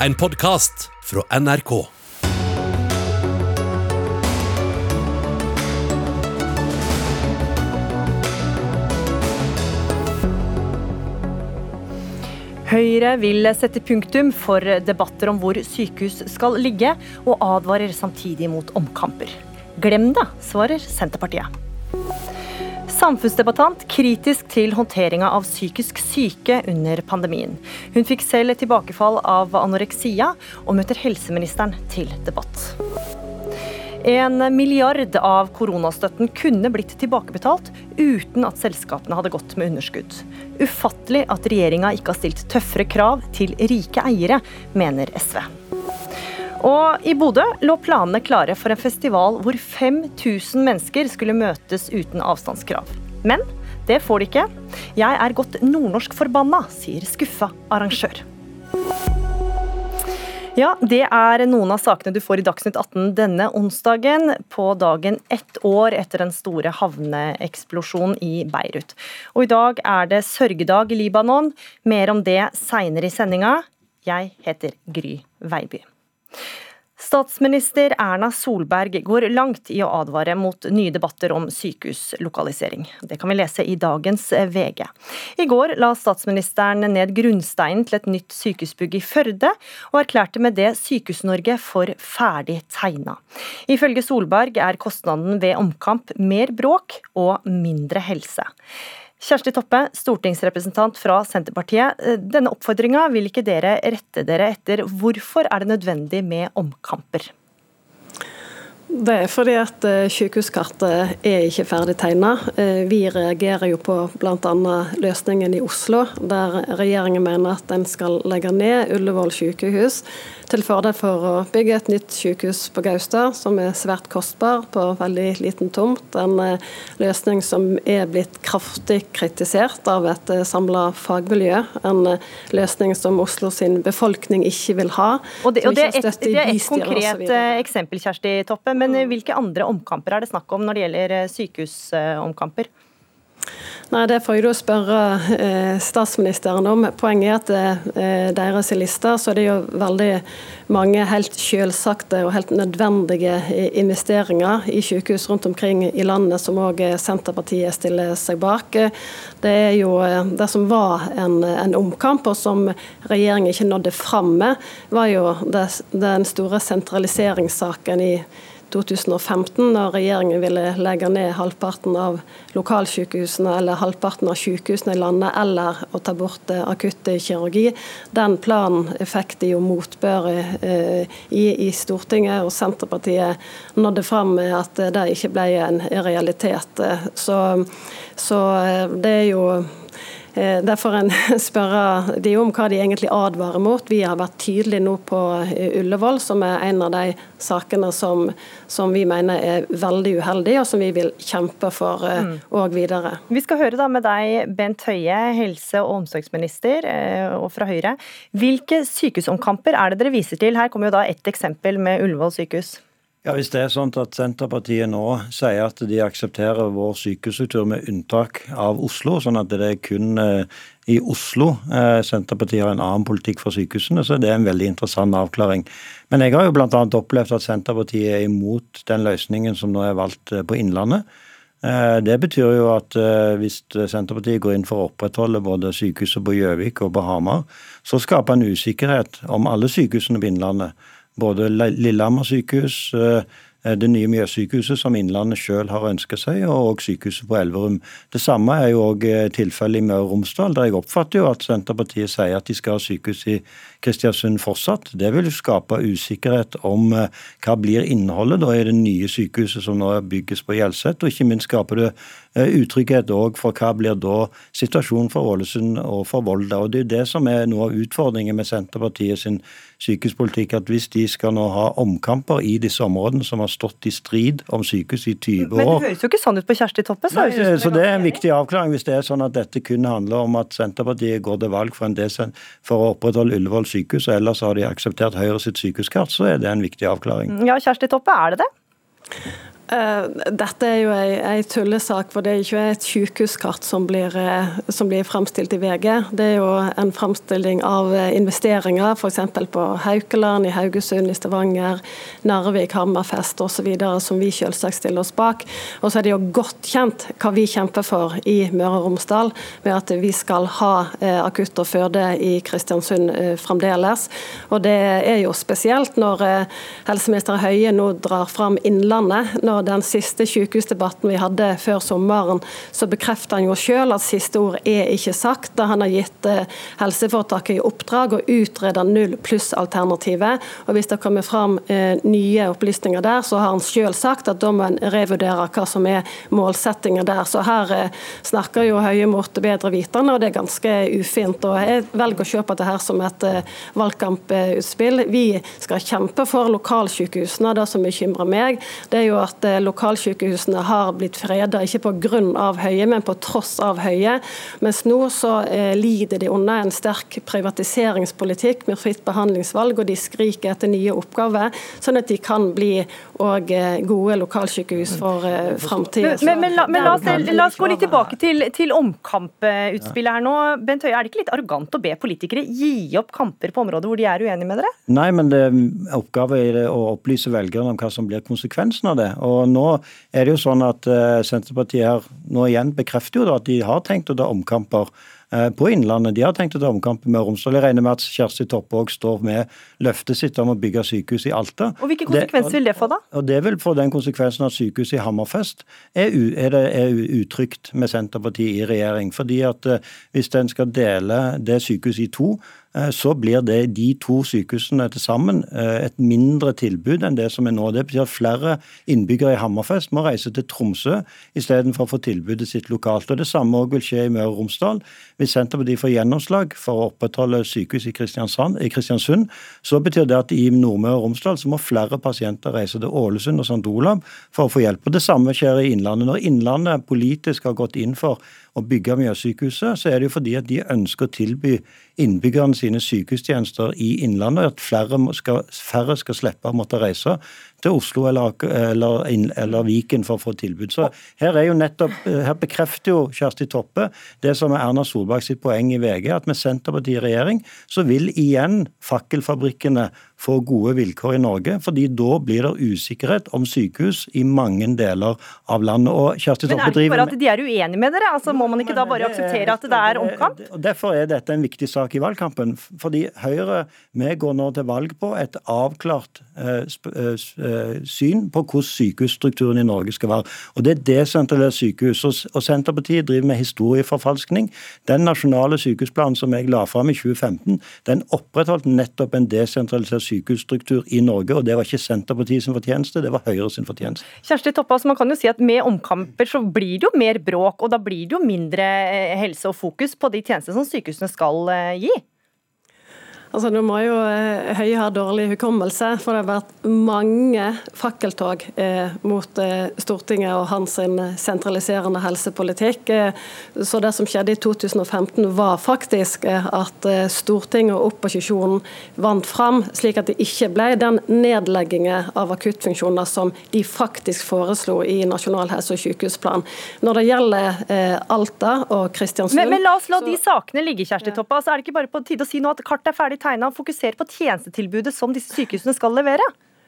en podkast fra NRK. Høyre vil sette punktum for debatter om hvor sykehus skal ligge, og advarer samtidig mot omkamper. Glem det, svarer Senterpartiet. Samfunnsdebattant kritisk til håndteringa av psykisk syke under pandemien. Hun fikk selv tilbakefall av anoreksia, og møter helseministeren til debatt. En milliard av koronastøtten kunne blitt tilbakebetalt uten at selskapene hadde gått med underskudd. Ufattelig at regjeringa ikke har stilt tøffere krav til rike eiere, mener SV. Og i Bodø lå planene klare for en festival hvor 5000 mennesker skulle møtes uten avstandskrav. Men det får de ikke. Jeg er godt nordnorsk forbanna, sier skuffa arrangør. Ja, det er noen av sakene du får i Dagsnytt 18 denne onsdagen, på dagen ett år etter den store havneeksplosjonen i Beirut. Og i dag er det sørgedag i Libanon. Mer om det seinere i sendinga. Jeg heter Gry Veiby. Statsminister Erna Solberg går langt i å advare mot nye debatter om sykehuslokalisering. Det kan vi lese i dagens VG. I går la statsministeren ned grunnsteinen til et nytt sykehusbygg i Førde, og erklærte med det Sykehus-Norge for ferdig tegna. Ifølge Solberg er kostnaden ved omkamp mer bråk og mindre helse. Kjersti Toppe, stortingsrepresentant fra Senterpartiet. Denne oppfordringa vil ikke dere rette dere etter. Hvorfor er det nødvendig med omkamper? Det er fordi at eh, sykehuskartet er ikke ferdig tegna. Eh, vi reagerer jo på bl.a. løsningen i Oslo, der regjeringen mener at en skal legge ned Ullevål sykehus til fordel for å bygge et nytt sykehus på Gaustad, som er svært kostbar på veldig liten tomt. En eh, løsning som er blitt kraftig kritisert av et samla fagmiljø. En løsning som Oslo sin befolkning ikke vil ha. Og det, og det, er, et, det er et konkret eksempel, Kjersti Toppe. men men hvilke andre omkamper er det snakk om når det gjelder eh, sykehusomkamper? Nei, Det får jeg da spørre eh, statsministeren om. Poenget er at eh, deres liste så er det jo veldig mange helt selvsagte og helt nødvendige investeringer i sykehus rundt omkring i landet, som òg Senterpartiet stiller seg bak. Det er jo det som var en, en omkamp, og som regjeringen ikke nådde fram med, var jo det, den store sentraliseringssaken i 2015, når regjeringen ville legge ned halvparten av lokalsykehusene eller halvparten av sykehusene i landet, eller å ta bort akutt akuttkirurgi. Den planen fikk de jo motbør eh, i, i, Stortinget, og Senterpartiet nådde fram med at det ikke ble en realitet. Så, så eh, det er jo Eh, Derfor en spørre de om hva de egentlig advarer mot. Vi har vært tydelige nå på eh, Ullevål, som er en av de sakene som, som vi mener er veldig uheldig, og som vi vil kjempe for òg eh, mm. videre. Vi skal høre da med deg, Bent Høie, helse- og omsorgsminister og fra Høyre. Hvilke sykehusomkamper er det dere viser til? Her kommer jo da ett eksempel med Ullevål sykehus. Ja, Hvis det er sånn at Senterpartiet nå sier at de aksepterer vår sykehusstruktur med unntak av Oslo, sånn at det er kun eh, i Oslo eh, Senterpartiet har en annen politikk for sykehusene, så det er en veldig interessant avklaring. Men jeg har jo bl.a. opplevd at Senterpartiet er imot den løsningen som nå er valgt eh, på Innlandet. Det betyr jo at hvis Senterpartiet går inn for å opprettholde både sykehuset på Gjøvik og på Hamar, så skaper en usikkerhet om alle sykehusene på Innlandet både Lillehammer sykehus, eh, det nye Mjøssykehuset som Innlandet selv har ønsket seg, og sykehuset på Elverum. Det samme er jo òg eh, tilfellet i Møre og Romsdal, der jeg oppfatter jo at Senterpartiet sier at de skal ha sykehus i Kristiansund fortsatt. Det vil jo skape usikkerhet om eh, hva blir innholdet da i det nye sykehuset som nå bygges på Hjelset, og ikke minst skaper det utrygghet òg for hva blir da situasjonen for Ålesund og for Volda. Og Det er det som er noe av utfordringen med Senterpartiet sin sykehuspolitikk, at hvis de skal nå ha omkamper i disse områdene som har stått i strid om sykehus i 20 år Men det høres jo ikke sånn ut på Kjersti Toppe. Så, Nei, så det er en viktig avklaring hvis det er sånn at dette kun handler om at Senterpartiet går til valg for, for å opprettholde Ullevål sykehus, og ellers har de akseptert Høyre sitt sykehuskart, så er det en viktig avklaring. Ja, Kjersti Toppe, er det det? Eh, dette er jo ei, ei tullesak, for det er ikke et sykehuskart som blir, eh, som blir fremstilt i VG. Det er jo en fremstilling av eh, investeringer, f.eks. på Haukeland, i Haugesund, i Stavanger, Narvik, Hammerfest osv., som vi selvsagt stiller oss bak. Og så er det jo godt kjent hva vi kjemper for i Møre og Romsdal, med at vi skal ha akutt og føde i Kristiansund fremdeles. Og det er jo spesielt når helseminister Høie nå drar fram Innlandet. når den siste sykehusdebatten vi hadde før sommeren, så bekrefter han jo selv at siste ord er ikke sagt. da Han har gitt eh, helseforetaket i oppdrag å utrede null pluss-alternativet. Og Hvis det kommer fram eh, nye opplysninger der, så har han selv sagt at da må en revurdere hva som er målsettinga der. Så her eh, snakker jo Høie mot bedre vitende, og det er ganske ufint. og Jeg velger å se på dette som et valgkamputspill. Vi skal kjempe for lokalsykehusene. Det som bekymrer meg, det er jo at lokalsykehusene har blitt freda, ikke pga. Høie, men på tross av Høie. Mens nå så eh, lider de under en sterk privatiseringspolitikk med fritt behandlingsvalg, og de skriker etter nye oppgaver, sånn at de kan bli og eh, gode lokalsykehus for uh, framtida. Men, men, la, men la, oss, la, oss, gå litt tilbake til, til omkamputspillet her nå. Bent Høie, er det ikke litt arrogant å be politikere gi opp kamper på områder hvor de er uenige med dere? Nei, men det er oppgave er å opplyse velgerne om hva som blir konsekvensen av det. Og nå er det jo sånn at uh, Senterpartiet her nå igjen bekrefter jo da at de har tenkt å ta omkamper uh, på Innlandet. De har tenkt å ta omkamper med Romsdal. Jeg regner med at Kjersti Toppe òg står med løftet sitt om å bygge sykehus i Alta. Og Hvilke konsekvenser vil det få, da? Og Det vil få den konsekvensen at sykehuset i Hammerfest er, u, er, det, er utrygt med Senterpartiet i regjering. Fordi at uh, Hvis en skal dele det sykehuset i to, Eh, så blir det de to sykehusene til sammen eh, et mindre tilbud enn det som er nå. Det betyr at flere innbyggere i Hammerfest må reise til Tromsø istedenfor å få tilbudet sitt lokalt. Og Det samme også vil skje i Møre og Romsdal. Hvis Senterpartiet får gjennomslag for å opprettholde sykehus i, i Kristiansund, så betyr det at i Nordmøre og Romsdal så må flere pasienter reise til Ålesund og St. Olav for å få hjelp. Og Det samme skjer i Innlandet. Når Innlandet politisk har gått inn for å bygge Mjøssykehuset, så er det jo fordi at de ønsker å tilby innbyggerne sine sykehustjenester i Innlandet, at flere skal, færre skal slippe å måtte reise til Oslo eller, eller, eller, Viken for å få tilbud. Så her, er jo nettopp, her bekrefter jo Kjersti Toppe det som er Erna Solberg sitt poeng i VG, at med Senterpartiet i regjering så vil igjen fakkelfabrikkene få gode vilkår i Norge, fordi da blir det usikkerhet om sykehus i mange deler av landet. Og Kjersti Men er det ikke bare at de er uenige med dere? Altså, må man ikke da bare akseptere at det er omkamp? Derfor er dette en viktig sak i valgkampen. Fordi Høyre vi går nå til valg på et avklart eh, eh, syn på hvordan sykehusstrukturen i Norge skal være. Og Det er desentralisert sykehus. Og Senterpartiet driver med historieforfalskning. Den nasjonale sykehusplanen som jeg la fram i 2015, den opprettholdt nettopp en desentralisert sykehusstruktur i Norge, og det var ikke Senterpartiet sin fortjeneste, det var Høyre sin fortjeneste. Kjersti Toppe, man kan jo si at med omkamper så blir det jo mer bråk, og da blir det jo mindre eh, helse og fokus på de tjenestene som sykehusene skal eh, gi? Altså, Nå må jo eh, Høie ha dårlig hukommelse, for det har vært mange fakkeltog eh, mot eh, Stortinget og hans sentraliserende helsepolitikk. Eh, så Det som skjedde i 2015 var faktisk eh, at eh, Stortinget og opposisjonen vant fram, slik at det ikke ble den nedleggingen av akuttfunksjoner som de faktisk foreslo i Nasjonal helse- og sykehusplan. Når det gjelder Alta og Kristiansund men, men, la oss la de sakene ligge, Kjersti Toppa. Altså, er det ikke bare på tide å si nå at kartet er ferdig tegna og fokusere på tjenestetilbudet som disse sykehusene skal levere?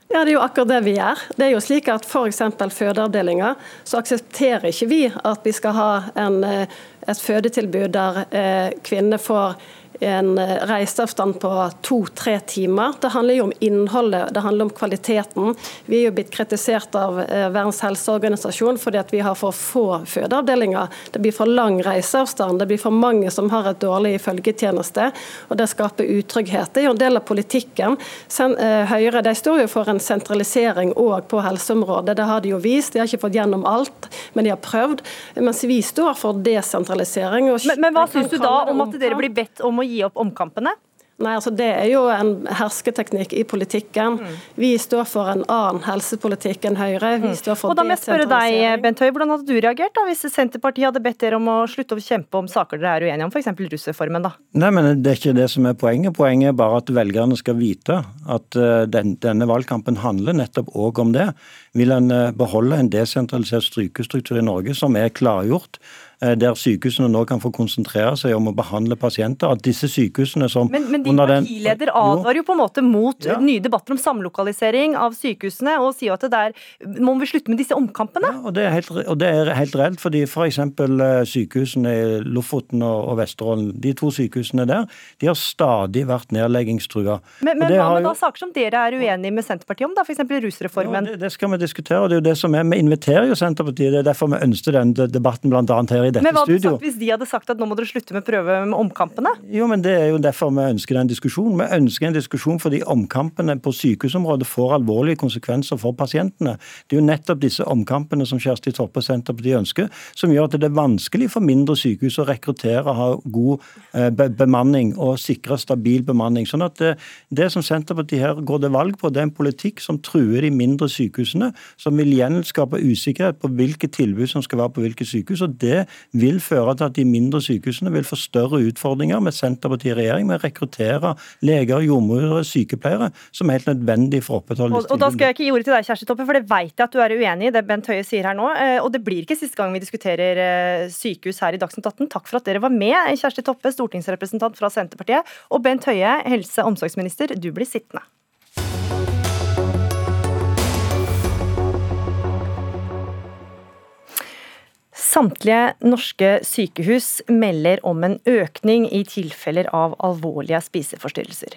Ja, Det er jo akkurat det vi gjør. Det er jo slik at F.eks. fødeavdelinger, så aksepterer ikke vi at vi skal ha en, eh, et fødetilbud der eh, kvinner får en eh, reiseavstand på to-tre timer. Det handler jo om innholdet, det handler om kvaliteten. Vi er jo blitt kritisert av eh, Verdens helseorganisasjon fordi at vi har for få fødeavdelinger. Det blir for lang reiseavstand, det blir for mange som har et dårlig følgetjeneste, og det skaper utrygghet. Det er jo en del av politikken. Eh, Høyre de står jo for en sentralisering òg på helseområdet. Det har de jo vist. De har ikke fått gjennom alt, men de har prøvd. Mens vi står for desentralisering. men, men hva syns du da om at dere blir bedt om å gi opp omkampene? Nei, altså Det er jo en hersketeknikk i politikken. Mm. Vi står for en annen helsepolitikk enn Høyre. Vi mm. står for Og da må jeg spørre deg, Bent Høie, Hvordan hadde du reagert da, hvis Senterpartiet hadde bedt dere om å slutte å kjempe om saker dere er uenige om, f.eks. russeformen? da? Nei, men Det er ikke det som er poenget. Poenget er bare at velgerne skal vite at uh, den, denne valgkampen handler nettopp òg om det. Vil en uh, beholde en desentralisert strykestruktur i Norge som er klargjort? Eh, der sykehusene nå kan få konsentrere seg om å behandle pasienter. At disse sykehusene som Men, men din partileder advarer jo på en måte mot ja. nye debatter om samlokalisering av sykehusene, og sier at det der må vi slutte med disse omkampene? Ja, og det er helt, og det er helt reelt, fordi f.eks. For eh, sykehusene i Lofoten og, og Vesterålen, de to sykehusene der, de har stadig vært nedleggingstrua. Men, men hva med da saker som dere er uenige med Senterpartiet om, da, f.eks. rusreformen? Ja, det, det, skal vi diskutere, og det er jo det som er, vi inviterer jo Senterpartiet. Det er derfor vi ønsker den debatten bl.a. her i dette men hva hadde du sagt hvis de hadde sagt at nå må dere slutte med prøve med omkampene? Jo, men Det er jo derfor vi ønsker den diskusjonen. Vi ønsker en diskusjon fordi omkampene på sykehusområdet får alvorlige konsekvenser for pasientene. Det er jo nettopp disse omkampene som Kjersti Toppe og Senterpartiet ønsker, som gjør at det er vanskelig for mindre sykehus å rekruttere, ha god be bemanning og sikre stabil bemanning. Sånn at det, det som Senterpartiet her går til valg på, det er en politikk som truer de mindre sykehusene, som vil gjenskape usikkerhet på hvilke tilbud som skal være på hvilke sykehus. og Det vil føre til at de mindre sykehusene vil få større utfordringer med Senterpartiet i regjering med å rekruttere leger, jordmødre, sykepleiere, som er helt nødvendig for å opprettholde og, og Da skal jeg ikke gi ordet til deg, Kjersti Toppe, for det vet jeg at du er uenig i det Bent Høie sier her nå. Eh, og det blir ikke siste gang vi diskuterer eh, sykehus her i Dagsnytt 18. Takk for at dere var med, Kjersti Toppe, stortingsrepresentant fra Senterpartiet, og Bent Høie, helse- og omsorgsminister, du blir sittende. Samtlige norske sykehus melder om en økning i tilfeller av alvorlige spiseforstyrrelser.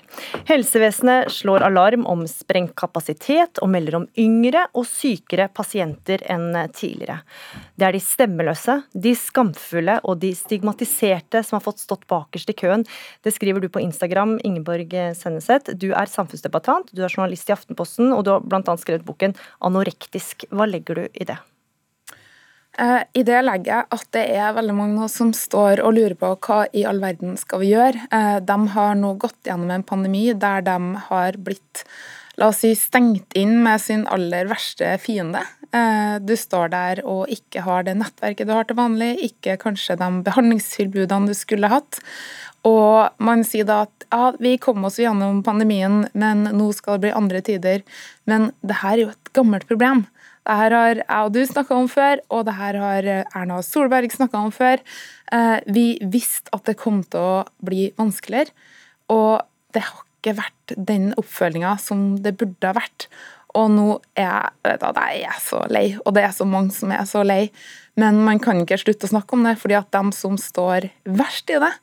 Helsevesenet slår alarm om sprengt kapasitet, og melder om yngre og sykere pasienter enn tidligere. Det er de stemmeløse, de skamfulle og de stigmatiserte som har fått stått bakerst i køen. Det skriver du på Instagram, Ingeborg Senneset. Du er samfunnsdebattant, du er journalist i Aftenposten, og du har bl.a. skrevet boken 'Anorektisk'. Hva legger du i det? Eh, I det legger jeg at det er veldig mange som står og lurer på hva i all verden skal vi gjøre. Eh, de har nå gått gjennom en pandemi der de har blitt la oss si, stengt inn med sin aller verste fiende. Eh, du står der og ikke har det nettverket du har til vanlig, ikke kanskje de behandlingstilbudene du skulle hatt. Og man sier da at ja, vi kom oss gjennom pandemien, men nå skal det bli andre tider. Men det her er jo et gammelt problem. Det her har jeg og du snakka om før, og det her har Erna Solberg snakka om før. Eh, vi visste at det kom til å bli vanskeligere, og det har ikke vært den oppfølginga som det burde ha vært. Og nå er jeg, du, jeg er så lei, og det er så mange som er så lei. Men man kan ikke slutte å snakke om det, fordi at de som står verst i det,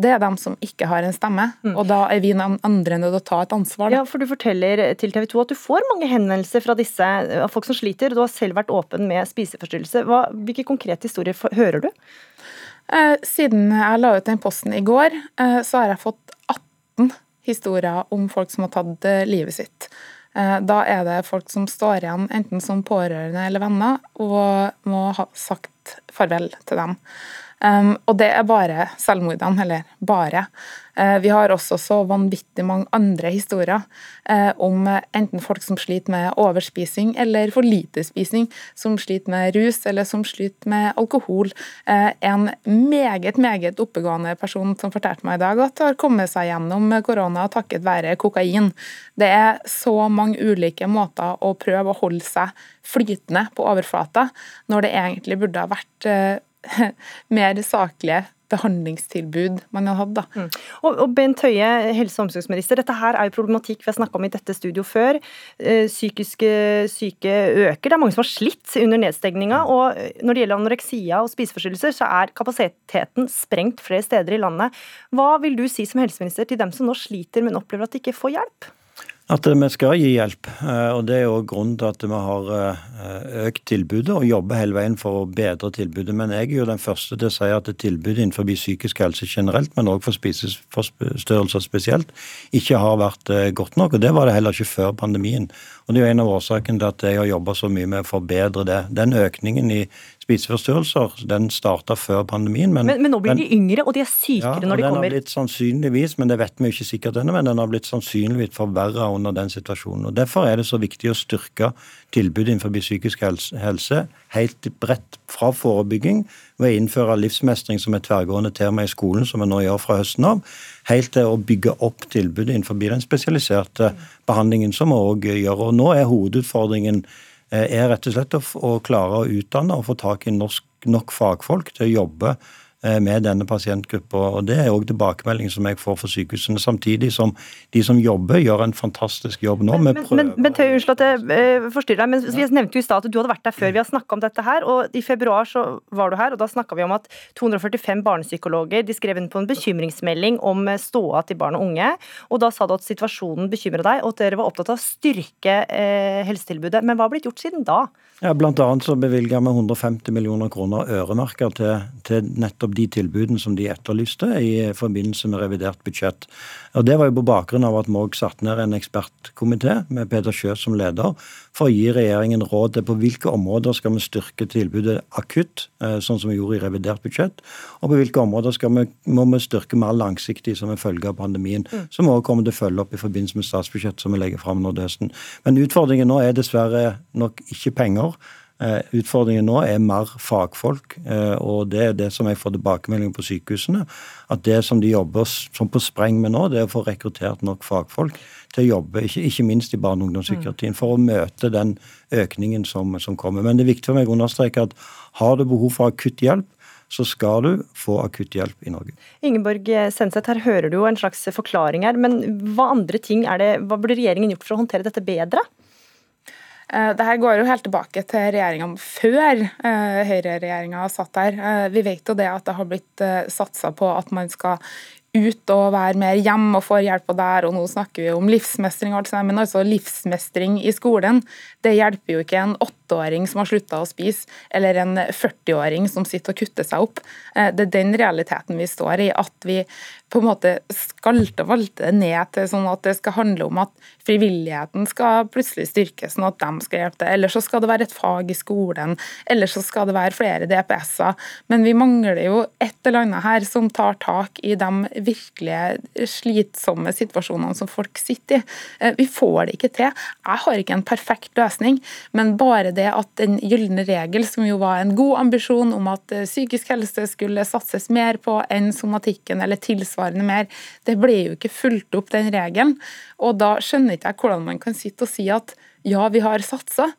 det er dem som ikke har en stemme. Mm. Og da er vi andre nødt til å ta et ansvar. Da. Ja, for Du forteller til TV 2 at du får mange henvendelser fra disse av folk som sliter. Du har selv vært åpen med spiseforstyrrelse. Hva, hvilke konkrete historier hører du? Eh, siden jeg la ut den posten i går, eh, så har jeg fått 18 historier om folk som har tatt eh, livet sitt. Eh, da er det folk som står igjen enten som pårørende eller venner, og må ha sagt farvel til dem. Um, og det er bare selvmordene, eller bare. Uh, vi har også så vanvittig mange andre historier uh, om enten folk som sliter med overspising eller for lite spising, som sliter med rus eller som sliter med alkohol. Uh, en meget, meget oppegående person som fortalte meg i dag at har kommet seg gjennom korona takket være kokain. Det er så mange ulike måter å prøve å holde seg flytende på overflata, når det egentlig burde ha vært mer saklige behandlingstilbud man har hatt. Da. Mm. Og, og, Bent Høie, helse- og omsorgsminister, dette her er jo problematikk vi har snakka om i dette studio før. Eh, psykiske syke øker. Det er mange som har slitt under nedstengninga. Og når det gjelder anoreksia og spiseforstyrrelser, så er kapasiteten sprengt flere steder i landet. Hva vil du si som helseminister til dem som nå sliter, men opplever at de ikke får hjelp? At vi skal gi hjelp. Eh, og Det er jo grunnen til at vi har eh, økt tilbudet og jobber hele veien for å bedre tilbudet. Men jeg er jo den første til å si at tilbudet innenfor psykisk helse generelt, men òg for spiseforstyrrelser spesielt, ikke har vært eh, godt nok. Og det var det heller ikke før pandemien. Og Det er jo en av årsakene til at jeg har jobba så mye med å forbedre det. Den økningen i spiseforstyrrelser. Den starta før pandemien. Men, men, men, nå blir de yngre, og de er sykere ja, når de kommer. Den har blitt sannsynligvis, men det vet vi jo ikke sikkert ennå, men den har blitt sannsynligvis forverra under den situasjonen. Og Derfor er det så viktig å styrke tilbudet innenfor psykisk helse helt bredt fra forebygging ved å innføre livsmestring som et tverrgående tema i skolen, som vi nå gjør fra høsten av, helt til å bygge opp tilbudet innenfor den spesialiserte behandlingen, som vi òg gjør. Og nå er hovedutfordringen er rett og slett å, klare å utdanne og få tak i norsk, nok fagfolk til å jobbe Eh, med denne pasientgruppa. og Det er òg tilbakemelding som jeg får fra sykehusene. Samtidig som de som jobber, gjør en fantastisk jobb nå. Men, men, men, Tøy, unnskyld at jeg uh, forstyrrer deg, men vi nevnte jo i stad at du hadde vært der før vi har snakka om dette her. og I februar så var du her, og da snakka vi om at 245 barnepsykologer de skrev inn på en bekymringsmelding om eh, ståa til barn og unge. og Da sa du at situasjonen bekymra deg, og at dere var opptatt av å styrke eh, helsetilbudet. Men hva har blitt gjort siden da? Ja, Blant annet så bevilga vi 150 millioner kroner øremerka til, til nettopp de tilbudene som de etterlyste i forbindelse med revidert budsjett. Og Det var jo på bakgrunn av at òg satte ned en ekspertkomité med Peter Sjø som leder, for å gi regjeringen råd til på hvilke områder skal vi styrke tilbudet akutt, eh, sånn som vi gjorde i revidert budsjett, og på hvilke områder vi, må vi styrke mer langsiktig som en følge av pandemien, mm. som vi òg kommer til å følge opp i forbindelse med statsbudsjettet som vi legger fram nå til høsten. Men utfordringen nå er dessverre nok ikke penger. Eh, utfordringen nå er mer fagfolk, eh, og det er det som jeg får tilbakemelding på sykehusene. At det som de jobber som på spreng med nå, det er å få rekruttert nok fagfolk til å jobbe, ikke, ikke minst i barne- og ungdomspsykiatrien, for å møte den økningen som, som, kommer. Men det er viktig for meg å understreke at har du behov for akutt hjelp, så skal du få akutt hjelp i Norge. Ingeborg Senseth, her hører du jo en slags forklaring her, men hva andre ting er det, hva burde regjeringen gjort for å håndtere dette bedre? Eh, Dette går jo helt tilbake til regjeringa før uh, høyreregjeringa satt der. Uh, vi vet jo det at det har blitt satsa på at man skal ut og være mer hjemme og få hjelp der, og nå snakker vi om livsmestring og alt sånt, men altså livsmestring i skolen, det hjelper jo ikke en åtteåring som har slutta å spise, eller en 40-åring som sitter og kutter seg opp. Det er den realiteten vi står i, at vi på en måte skalte og valte det ned til sånn at det skal handle om at frivilligheten skal plutselig styrkes, sånn at de skal hjelpe til. Eller så skal det være et fag i skolen, eller så skal det være flere DPS-er. Men vi mangler jo et eller annet her som tar tak i de virkelige slitsomme situasjonene som folk sitter i. Eh, vi får det ikke til. Jeg har ikke en perfekt løsning, men bare det at den gylne regel, som jo var en god ambisjon om at eh, psykisk helse skulle satses mer på enn somatikken eller tilsvarende mer. Det ble jo ikke fulgt opp, den regelen. Og da skjønner ikke jeg hvordan man kan sitte og si at ja, vi har satsa.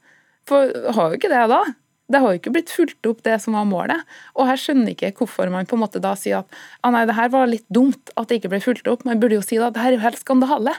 For har jo ikke det da. Det har jo ikke blitt fulgt opp det som var målet. Og her skjønner jeg ikke hvorfor man på en måte da sier at ah, nei, det her var litt dumt at det ikke ble fulgt opp. Man burde jo si at det her er jo helt skandale.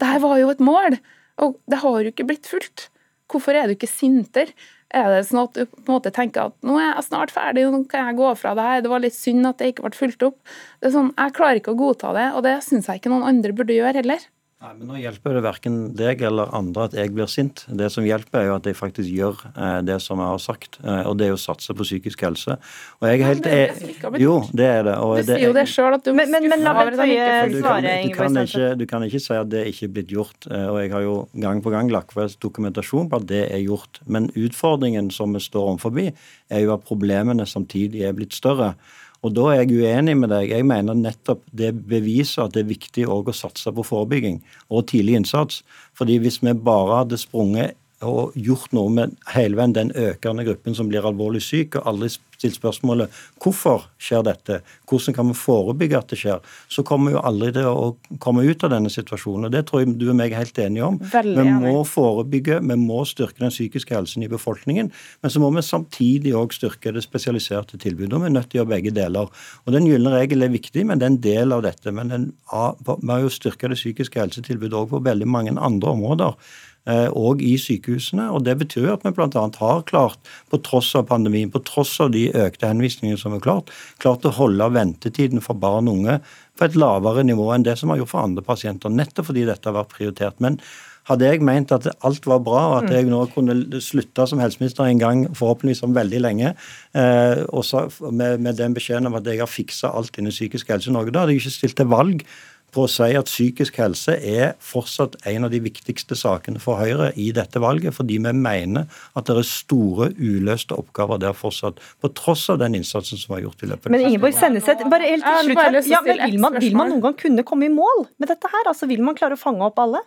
Det her var jo et mål, og det har jo ikke blitt fulgt. Hvorfor er du ikke sintere? Er det sånn at du på en måte tenker at nå er jeg snart ferdig, nå kan jeg gå fra det her, det var litt synd at det ikke ble fulgt opp. Det er sånn, Jeg klarer ikke å godta det, og det syns jeg ikke noen andre burde gjøre heller. Nei, men Nå hjelper det verken deg eller andre at jeg blir sint. Det som hjelper, er jo at jeg faktisk gjør eh, det som jeg har sagt, eh, og det er å satse på psykisk helse. Og jeg er helt men det er Jo, det er det. Og du sier jo det sjøl at du men, men, men la meg svare, du, kan ikke, du kan ikke si at det ikke er blitt gjort. Eh, og jeg har jo gang på gang lagt ved dokumentasjon på at det er gjort. Men utfordringen som vi står overfor, er jo at problemene samtidig er blitt større. Og Da er jeg uenig med deg. Jeg mener nettopp det beviser at det er viktig å satse på forebygging og tidlig innsats. Fordi Hvis vi bare hadde sprunget og gjort noe med hele veien den økende gruppen som blir alvorlig syk, og aldri stilt spørsmålet hvorfor skjer dette, hvordan kan vi forebygge at det skjer, så kommer vi jo aldri til å komme ut av denne situasjonen. og Det tror jeg du og meg er helt enige om. Veldig vi må forebygge, vi må styrke den psykiske helsen i befolkningen, men så må vi samtidig òg styrke det spesialiserte tilbudet. og Vi er nødt til å gjøre begge deler. Og Den gylne regel er viktig, men det er en del av dette. Men den, vi har jo styrka det psykiske helsetilbudet òg på veldig mange andre områder og eh, i sykehusene. og Det betyr at vi bl.a. har klart, på tross av pandemien, på tross av de økte henvisningene som er klart, klart å holde ventetiden for barn og unge på et lavere nivå enn det som har gjort for andre pasienter. Nettopp fordi dette har vært prioritert. Men hadde jeg ment at alt var bra, og at jeg nå kunne slutte som helseminister en gang, forhåpentligvis om veldig lenge, eh, også med, med, den beskjeden om at jeg har fiksa alt innen psykisk helse i Norge, da hadde jeg ikke stilt til valg på å si at psykisk helse er fortsatt en av de viktigste sakene for Høyre i dette valget, fordi vi mener at det er store uløste oppgaver der fortsatt, på tross av den innsatsen som var gjort i løpet av Men Ingeborg Senneset, bare helt til slutt. Ja, men vil man, vil man noen gang kunne komme i mål med dette her? Altså, Vil man klare å fange opp alle?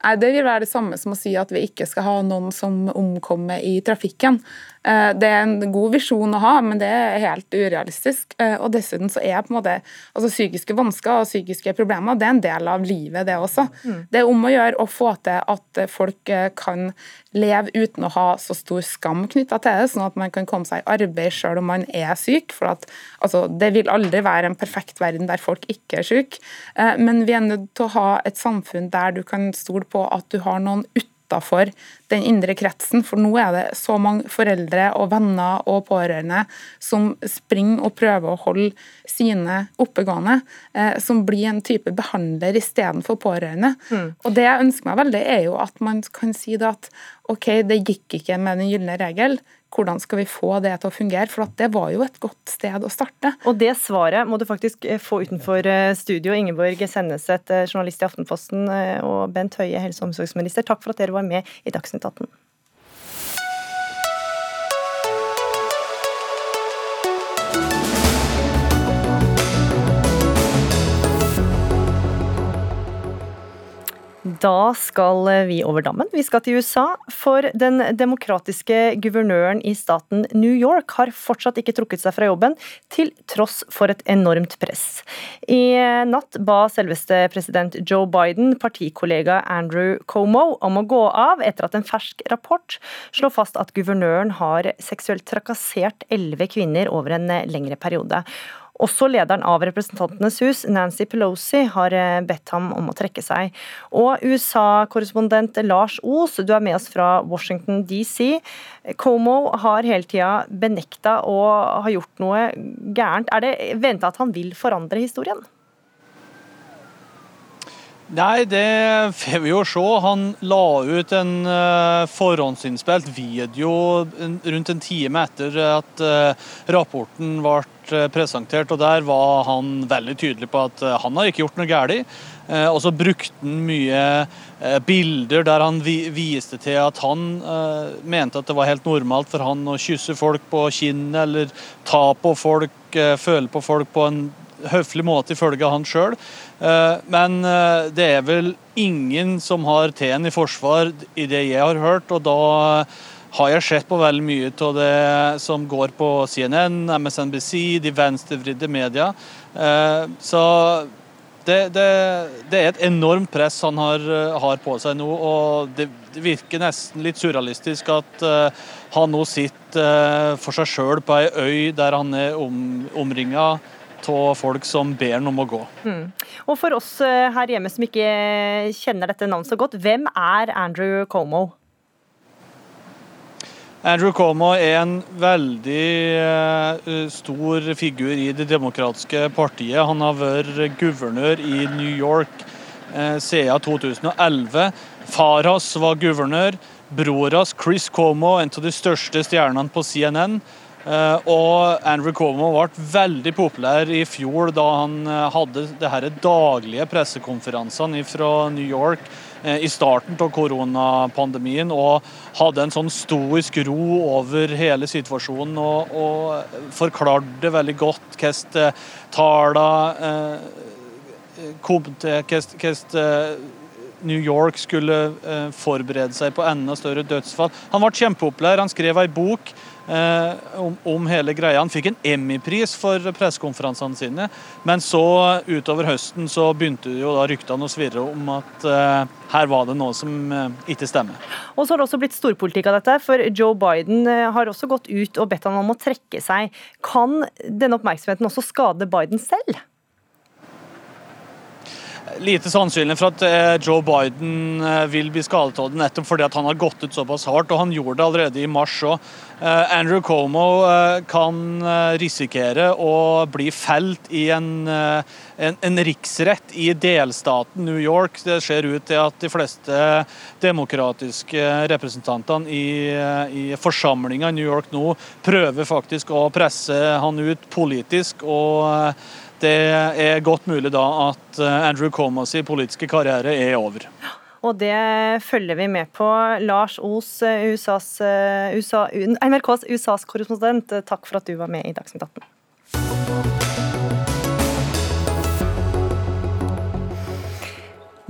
Nei, Det vil være det samme som å si at vi ikke skal ha noen som omkommer i trafikken. Eh, det er en god visjon å ha, men det er helt urealistisk. Eh, og dessuten så er på en måte altså psykiske vansker og psykiske problemer det er en del av livet, det også. Mm. Det er om å gjøre å få til at folk eh, kan leve uten å ha så stor skam knytta til det, sånn at man kan komme seg i arbeid selv om man er syk. for at altså, Det vil aldri være en perfekt verden der folk ikke er syke, men vi er nødt til å ha et samfunn der du kan stole på at du har noen utafor den indre kretsen. For nå er det så mange foreldre og venner og pårørende som springer og prøver å holde sine oppegående, eh, som blir en type behandler istedenfor pårørende. Mm. Og Det jeg ønsker meg veldig, er jo at man kan si det at OK, det gikk ikke med den gylne regel hvordan skal vi få det til å fungere? For det var jo et godt sted å starte. Og det svaret må du faktisk eh, få utenfor eh, studio. Ingeborg Senneset, eh, journalist i Aftenposten, og Bent Høie, helse- og omsorgsminister. Takk for at dere var med i Dagsnytt 18. Da skal vi over dammen. Vi skal til USA. For den demokratiske guvernøren i staten New York har fortsatt ikke trukket seg fra jobben, til tross for et enormt press. I natt ba selveste president Joe Biden partikollega Andrew Como om å gå av, etter at en fersk rapport slår fast at guvernøren har seksuelt trakassert elleve kvinner over en lengre periode. Også lederen av Representantenes hus, Nancy Pelosi, har eh, bedt ham om å trekke seg. Og USA-korrespondent Lars Os, du er med oss fra Washington DC. Como har hele tida benekta og har gjort noe gærent. Er det venta at han vil forandre historien? Nei, det får vi jo se. Han la ut en uh, forhåndsinnspilt video rundt en time etter at uh, rapporten ble uh, presentert. og Der var han veldig tydelig på at han har ikke gjort noe galt. Og så brukte han mye bilder der han vi viste til at han mente at det var helt normalt for han å kysse folk på kinnet eller ta på folk, føle på folk på en høflig måte, ifølge han sjøl. Eh, men eh, det er vel ingen som har T-en i forsvar i det jeg har hørt. og da har jeg sett på veldig mye av det som går på CNN, MSNBC, de venstrevridde media. Eh, så det, det, det, er et enormt press han har, har, på seg nå, og det virker nesten litt surrealistisk at han nå sitter for seg sjøl på ei øy der han er om, omringa av folk som ber ham om å gå. Mm. Og For oss eh, her hjemme som ikke kjenner dette navnet så godt, hvem er Andrew Como? Andrew Como er en veldig uh, stor figur i Det demokratiske partiet. Han har vært guvernør i New York uh, siden 2011. Far hans var guvernør. Bror hans, Chris Como, en av de største stjernene på CNN, Eh, og Andrew Cuomo ble veldig populær i fjor da han eh, hadde det her daglige pressekonferansene fra New York eh, i starten av koronapandemien og hadde en sånn stoisk ro over hele situasjonen og, og forklarte veldig godt hvordan tallene kom til hvordan New York skulle forberede seg på enda større dødsfall. Han ble kjempepopulær. Han skrev ei bok Eh, om, om, hele greia. Han fikk en Emmy-pris for pressekonferansene sine, men så utover høsten så begynte jo da ryktene å svirre om at eh, her var det noe som eh, ikke stemmer. Og så har det også blitt storpolitikk av dette, for Joe Biden uh, har også gått ut og bedt han om å trekke seg. Kan denne oppmerksomheten også skade Biden selv? Lite sannsynlig for at eh, Joe Biden eh, vil bli skadet nettopp fordi han har gått ut såpass hardt. og Han gjorde det allerede i mars òg. Eh, Andrew Como kan risikere å bli felt i en, en, en, riksrett i delstaten New York. Det ser ut til at de fleste demokratiske representantene i, i forsamlinga i New York nå prøver faktisk å presse han ut politisk. og det er godt mulig da at Andrew Comas politiske karriere er over. Og det følger vi med på. Lars Os, USAs, USA, NRKs USAs korrespondent, takk for at du var med i Dagsnytt 18.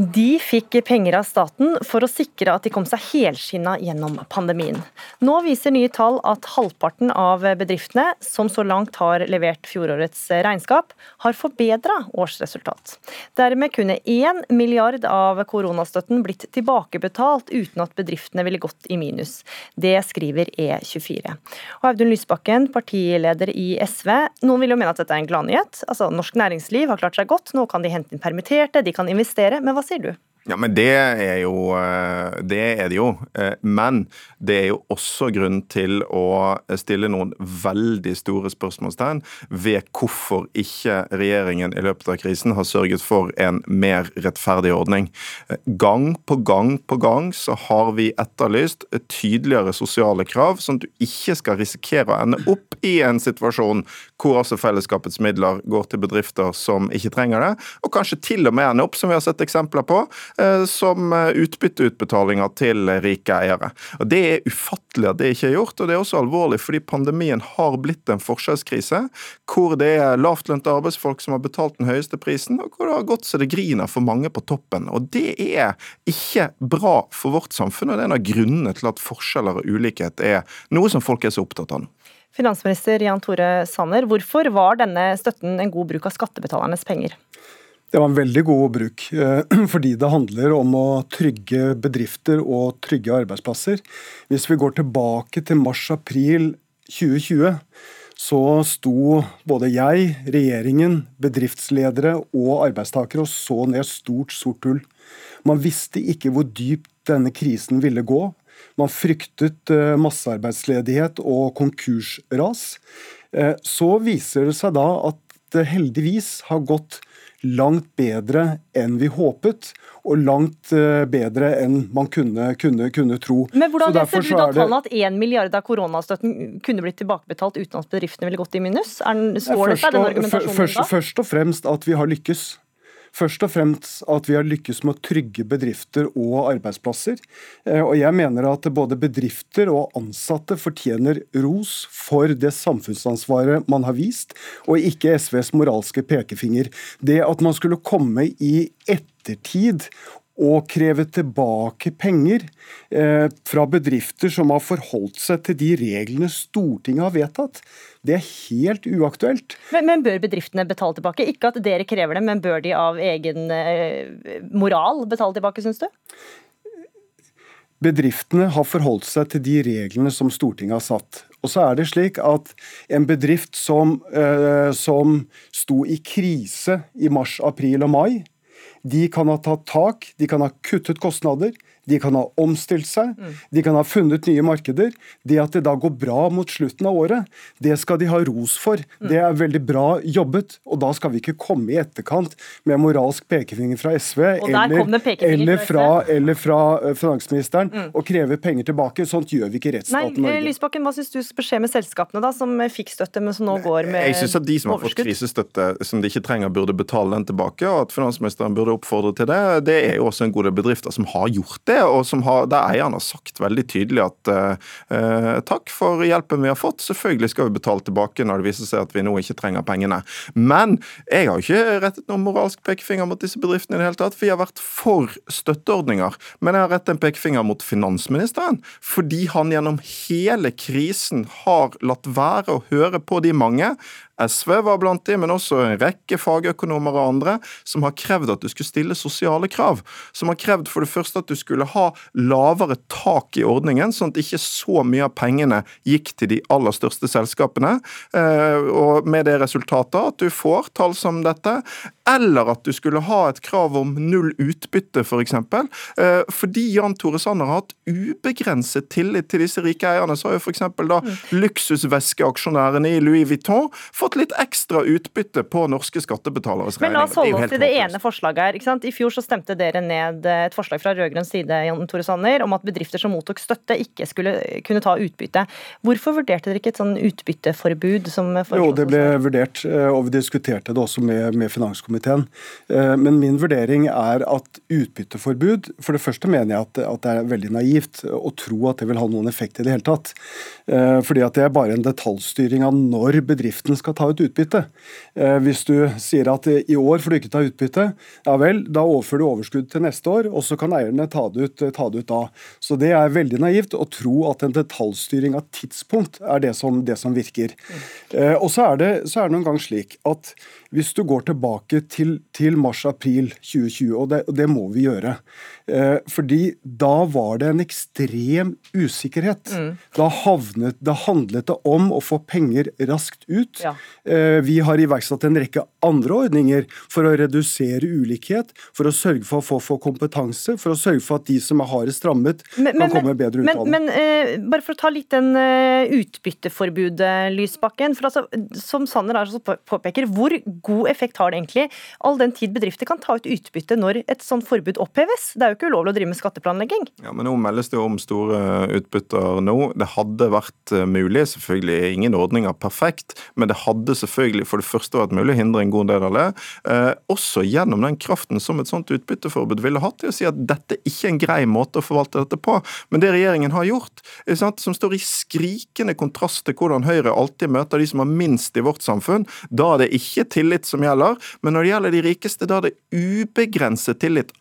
De fikk penger av staten for å sikre at de kom seg helskinna gjennom pandemien. Nå viser nye tall at halvparten av bedriftene som så langt har levert fjorårets regnskap, har forbedra årsresultat. Dermed kunne 1 milliard av koronastøtten blitt tilbakebetalt uten at bedriftene ville gått i minus. Det skriver E24. Og Audun Lysbakken, partileder i SV. Noen vil jo mene at dette er en gladnyhet. Altså, norsk næringsliv har klart seg godt, nå kan de hente inn permitterte, de kan investere. men hva sier du? Ja, men det er jo eh, Det er det jo. Eh, men det er jo også grunn til å stille noen veldig store spørsmålstegn ved hvorfor ikke regjeringen i løpet av krisen har sørget for en mer rettferdig ordning. Eh, gang på gang på gang så har vi etterlyst tydeligere sosiale krav, sånn at du ikke skal risikere å ende opp i en situasjon hvor altså fellesskapets midler går til bedrifter som ikke trenger det, og kanskje til og med ende opp, som vi har sett eksempler på, som eh, utbytteutbetalinger til rike eiere. Og Det er ufattelig at det ikke er gjort, og det er også alvorlig fordi pandemien har blitt en forskjellskrise, hvor det er lavtlønte arbeidsfolk som har betalt den høyeste prisen, og hvor det har gått så det griner for mange på toppen. Og Det er ikke bra for vårt samfunn, og det er en av grunnene til at forskjeller og ulikhet er noe som folk er så opptatt av. Finansminister Jan Tore Sanner, hvorfor var denne støtten en god bruk av skattebetalernes penger? Det var en veldig god bruk, eh, fordi det handler om å trygge bedrifter og trygge arbeidsplasser. Hvis vi går tilbake til mars-april 2020, så sto både jeg, regjeringen, bedriftsledere og arbeidstakere og så ned stort, sort hull. Man visste ikke hvor dypt denne krisen ville gå. Man fryktet eh, massearbeidsledighet og konkursras. Eh, så viser det seg da at det heldigvis har gått langt bedre enn vi håpet, og langt eh, bedre enn man kunne, kunne, kunne tro. Men Hvordan leser du da tallet at 1 milliard av koronastøtten kunne blitt tilbakebetalt uten at bedriftene ville gått i minus? Er, står det seg den argumentasjonen først, da? Først og fremst at vi har lykkes. Først og fremst at vi har lykkes med å trygge bedrifter og arbeidsplasser. Eh, og jeg mener at både bedrifter og ansatte fortjener ros for det samfunnsansvaret man har vist, og ikke SVs moralske pekefinger. Det at man skulle komme i ettertid og kreve tilbake penger eh, fra bedrifter som har forholdt seg til de reglene Stortinget har vedtatt. Det er helt uaktuelt. Men, men, bør bedriftene betale tilbake? Ikke at dere krever det, men bør de av egen eh, moral betale tilbake, syns du? Bedriftene har forholdt seg til de reglene som Stortinget har satt. Og så er det slik at En bedrift som, eh, som sto i krise i mars, april og mai, de kan ha tatt tak, de kan ha kuttet kostnader, de kan ha omstilt seg, mm. de kan ha funnet nye markeder. Det at det da går bra mot slutten av året, det skal de ha ros for. Mm. Det er veldig bra jobbet, og da skal vi ikke komme i etterkant med moralsk pekefinger fra SV eller, eller, fra, eller, fra, eh, finansministeren mm. og kreve penger tilbake. Sånt gjør vi ikke i rettsstaten Norge. Lysbakken, hva syns du skal skje med selskapene da, som fikk støtte, men som nå går med overskudd? Jeg syns at de som har fått krisestøtte som de ikke trenger, burde betale den tilbake, og at finansministeren burde oppfordre til det. Det er jo også en god del bedrifter som har gjort det og som har, der eieren har sagt veldig tydelig at eh, takk for hjelpen vi har fått, selvfølgelig skal vi betale tilbake når det viser seg at vi nå ikke trenger pengene. Men jeg har ikke rettet noen moralsk pekefinger mot disse bedriftene i det hele tatt. Vi har vært for støtteordninger. Men jeg har rettet en pekefinger mot finansministeren, fordi han gjennom hele krisen har latt være å høre på de mange SV var blant de, men også en rekke fagøkonomer og andre som har krevd at du skulle stille sosiale krav. Som har krevd for det første at du skulle ha lavere tak i ordningen, sånn at ikke så mye av pengene gikk til de aller største selskapene. Eh, og med det resultatet at du får tall som dette. Eller at du skulle ha et krav om null utbytte, f.eks. For eksempel. fordi Jan Tore Sanner har hatt ubegrenset tillit til disse rike eierne, så har jo f.eks. da mm. luksusveskeaksjonærene i Louis Vuitton fått litt ekstra utbytte på norske skattebetaleres regning. Men la oss holde oss til det ene forslaget her. ikke sant? I fjor så stemte dere ned et forslag fra rød-grønn side Jan Tore Sanner, om at bedrifter som mottok støtte, ikke skulle kunne ta utbytte. Hvorfor vurderte dere ikke et sånn utbytteforbud? som Jo, det ble vurdert, eh, og vi diskuterte det også med, med finanskomiteen. Eh, men min vurdering er at utbytteforbud For det første mener jeg at, at det er veldig naivt å tro at det vil ha noen effekt i det hele tatt. Eh, fordi at det er bare en detaljstyring av når bedriften skal ta ut utbytte. Hvis du sier at i år får du ikke ta utbytte, ja vel, da overfører du overskudd til neste år, og så kan eierne ta det ut, ta det ut da. Så det er veldig naivt å tro at en detaljstyring av tidspunkt er det som, det som virker. Eh, og så er, det, så er det noen gang slik at hvis du går tilbake til, til mars-april 2020, og det, og det, må vi gjøre fordi da var det en ekstrem usikkerhet. Mm. Da, havnet, da, handlet det om å få penger raskt ut. Ja. Eh, vi har iverksatt en rekke andre ordninger for å redusere ulikhet, for å sørge for å få, kompetanse, for å sørge for at de som er hardest rammet, men, kan men, komme bedre ut av det. Men eh, bare for å ta litt den uh, utbytteforbudet, Lysbakken. for altså, Som Sanner altså påpeker, hvor god effekt har det egentlig, all den tid bedrifter kan ta ut utbytte når et sånt forbud oppheves? Det er jo ikke ulovlig å drive med skatteplanlegging. Ja, men Nå meldes det om store utbytter nå. Det hadde vært eh, mulig, selvfølgelig ingen ordninger perfekt, men det hadde selvfølgelig for det første vært mulig å hindre en god del av det. Eh, også gjennom den kraften som et sånt utbytteforbud ville hatt til å si at dette ikke er en grei måte å forvalte dette på. Men det regjeringen har gjort, som står i skrikende kontrast til hvordan Høyre alltid møter de som har minst i vårt samfunn, da er det ikke tillit som gjelder. Men når det gjelder de rikeste, da er det ubegrenset tillit.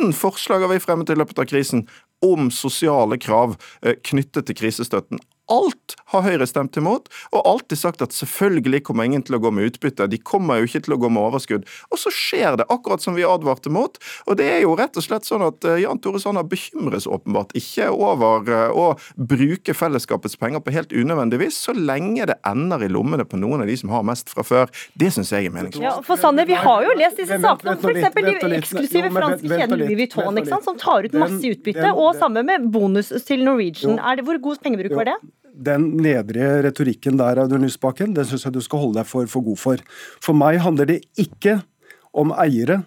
18 forslag har vi fremmet i løpet av krisen om sosiale krav eh, knyttet til krisestøtten. Alt har Høyre stemt imot, og alltid sagt at selvfølgelig kommer ingen til å gå med utbytte. De kommer jo ikke til å gå med overskudd. Og så skjer det, akkurat som vi advarte mot. Og det er jo rett og slett sånn at eh, Jan Tore Sanner bekymres åpenbart ikke over eh, å bruke fellesskapets penger på helt unødvendig vis, så lenge det ender i lommene på noen av de som har mest fra før. Det syns jeg er meningsfullt. Ja, for Sanner, vi har jo lest disse sakene om f.eks. de eksklusive franske kjedene Louis Vuitton, som tar ut masse utbytte, og sammen med bonus til Norwegian. Er det, hvor god pengebruk var det? Den nedrige retorikken der, Audun Lysbakken, den syns jeg du skal holde deg for, for god for. For meg handler det ikke om eiere.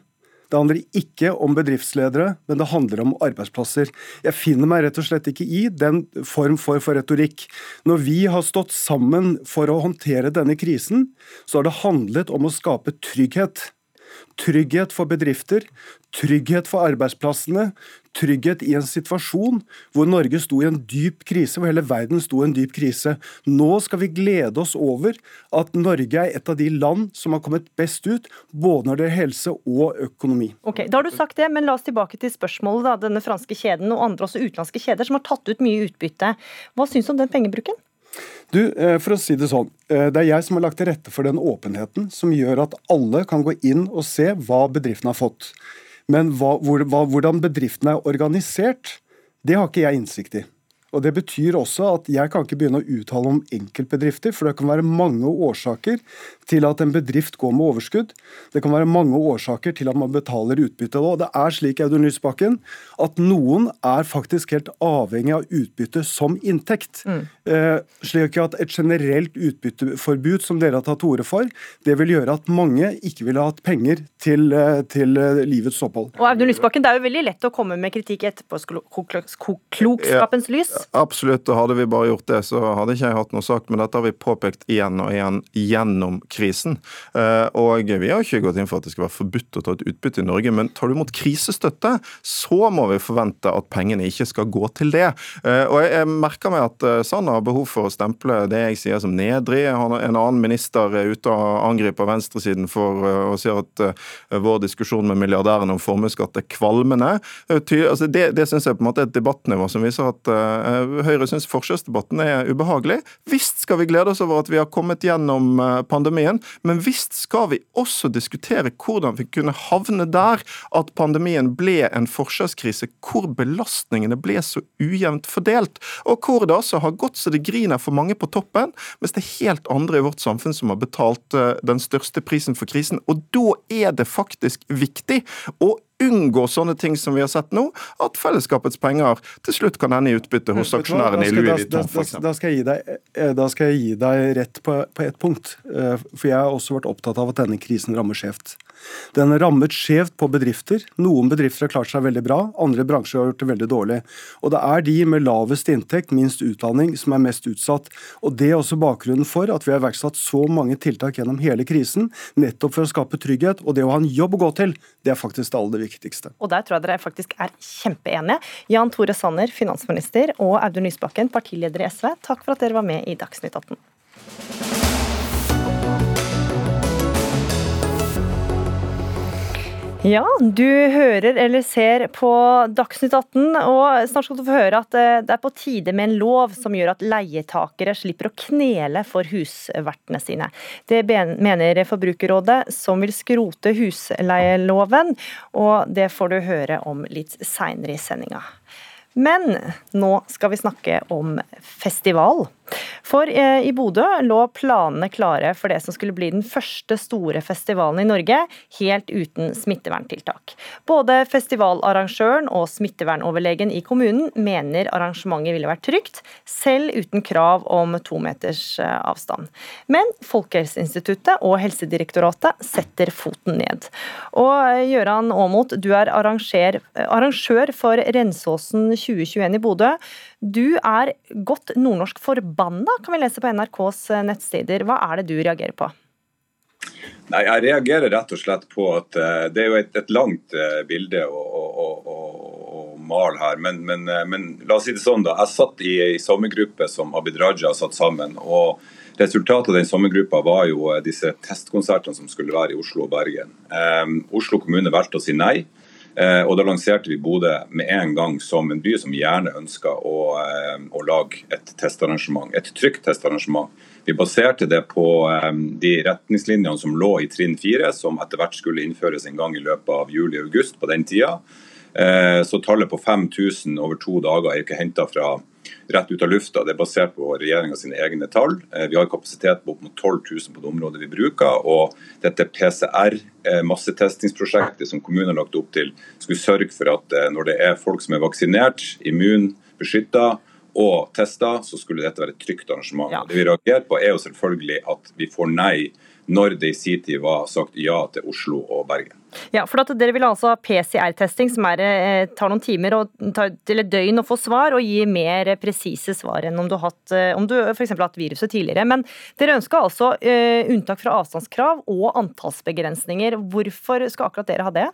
Det handler ikke om bedriftsledere, men det handler om arbeidsplasser. Jeg finner meg rett og slett ikke i den form for, for, retorikk. Når vi har stått sammen for å håndtere denne krisen, så har det handlet om å skape trygghet. Trygghet for bedrifter, trygghet for arbeidsplassene, trygghet i en situasjon hvor Norge sto i en dyp krise, hvor hele verden sto i en dyp krise. Nå skal vi glede oss over at Norge er et av de land som har kommet best ut, både når det er helse og økonomi. Ok, Da har du sagt det, men la oss tilbake til spørsmålet. da, Denne franske kjeden og andre også utenlandske kjeder som har tatt ut mye utbytte. Hva syns du om den pengebruken? Du, eh, for å si Det sånn, eh, det er jeg som har lagt til rette for den åpenheten som gjør at alle kan gå inn og se hva bedriften har fått. Men hva, hvor, hva, hvordan bedriften er organisert, det har ikke jeg innsikt i. Og Det betyr også at jeg kan ikke begynne å uttale om enkeltbedrifter, for det kan være mange årsaker til at en bedrift går med overskudd. Det kan være mange årsaker til at man betaler utbytte. Og det er slik Audun Lysbakken, at noen er faktisk helt avhengig av utbytte som inntekt. Mm. Eh, slik at et generelt utbytteforbud som dere har tatt til orde for, det vil gjøre at mange ikke ville hatt penger til, eh, til eh, livets opphold. Og Audun Lysbakken, Det er jo veldig lett å komme med kritikk etterpå klokskapens lys. Absolutt, og hadde vi bare gjort det, så hadde ikke jeg hatt noe sagt. Men dette har vi påpekt igjen og igjen gjennom krisen. Eh, og vi har ikke gått inn for at det skal være forbudt å ta et utbytte i Norge, men tar du imot krisestøtte, så må vi forvente at pengene ikke skal gå til det. Eh, og jeg merker meg at eh, Sanner har behov for å stemple det jeg sier som nedrig. En annen minister er ute og angriper venstresiden for å si at vår diskusjon med milliardærene om formuesskatt er kvalmende. Altså det det syns jeg på en måte er et debattnivå som viser at Høyre syns forskjellsdebatten er ubehagelig. Visst skal vi glede oss over at vi har kommet gjennom pandemien, men visst skal vi også diskutere hvordan vi kunne havne der at pandemien ble en forskjellskrise hvor belastningene ble så ujevnt fordelt, og hvor det altså har gått så det griner for mange på toppen, mens det er helt andre i vårt samfunn som har betalt den største prisen for krisen. Og da er det faktisk viktig å unngå sånne ting som vi har sett nå, at fellesskapets penger til slutt kan ende i utbytte hos aksjonærene i Louis Vuitton. Da, skal jeg gi deg, eh, da skal jeg gi deg rett på, på ett punkt. Eh, for jeg har også vært opptatt av at denne krisen rammer skjevt. Den har rammet skjevt på bedrifter. Noen bedrifter har klart seg veldig bra, andre bransjer har gjort det veldig dårlig. Og det er de med lavest inntekt, minst utdanning, som er mest utsatt. Og Det er også bakgrunnen for at vi har iverksatt så mange tiltak gjennom hele krisen, nettopp for å skape trygghet. Og det å ha en jobb å gå til, det er faktisk det aller viktigste. Og der tror jeg dere faktisk er kjempeenige. Jan Tore Sanner, finansminister, og Audun Lysbakken, partileder i SV, takk for at dere var med i Dagsnytt 18. Ja, du hører eller ser på Dagsnytt 18, og snart skal du få høre at eh, det er på tide med en lov som gjør at leietakere slipper å knele for husvertene sine. Det mener Forbrukerrådet, som vil skrote husleieloven, og det får du høre om litt seinere i sendinga. Men nå skal vi snakke om festival. For eh, i Bodø lå planene klare for det som skulle bli den første store festivalen i Norge, helt uten smitteverntiltak. Både festivalarrangøren og smittevernoverlegen i kommunen mener arrangementet ville vært trygt, selv uten krav om to meters eh, avstand. Men Folkehelseinstituttet og Helsedirektoratet setter foten ned. Og eh, Gøran Aamodt, du er arrangør for Rensåsen 2021 i Bodø. Du er godt nordnorsk forbanna, kan vi lese på NRKs eh, nettsider. Hva er det du reagerer på? Nei, Jeg reagerer rett og slett på at uh, det er jo et, et langt uh, bilde å, å, å, å, male her. Men, men, uh, men, la oss si det sånn, da. Jeg satt i ei sommergruppe som Abid Raja satt sammen. og Resultatet av den sommergruppa var jo disse testkonsertene som skulle være i Oslo og Bergen. Um, Oslo kommune valgte å si nei. Eh, og Da lanserte vi Bodø med en gang som en by som gjerne ønska å, eh, å, lage et testarrangement, et trygt testarrangement. Vi baserte det på eh, de retningslinjene som lå i trinn 4, som etter hvert skulle innføres en gang i løpet av juli-august på den tida. Så tallet på 5000 over to dager er ikke henta fra rett ut av lufta. Det er basert på regjeringa sine egne tall. Eh, vi har kapasitet på opp mot 12 000 på det området vi bruker. Og dette PCR-massetestingsprosjektet eh, som kommunen har lagt opp til, skulle sørge for at eh, når det er folk som er vaksinert, immunbeskytta og testa, så skulle dette være et trygt arrangement. Ja. Det vi reagerer på er jo selvfølgelig at vi får nei når det i sin tid var sagt ja til Oslo og Bergen. Ja, for at Dere vil altså ha PCR-testing, som er, eh, tar noen timer og tar til døgn å få svar, og gi mer presise svar enn om du hatt, eh, om du f.eks. har hatt viruset tidligere. Men dere ønsker altså uh, unntak fra avstandskrav og antallsbegrensninger. Hvorfor skal akkurat dere ha det?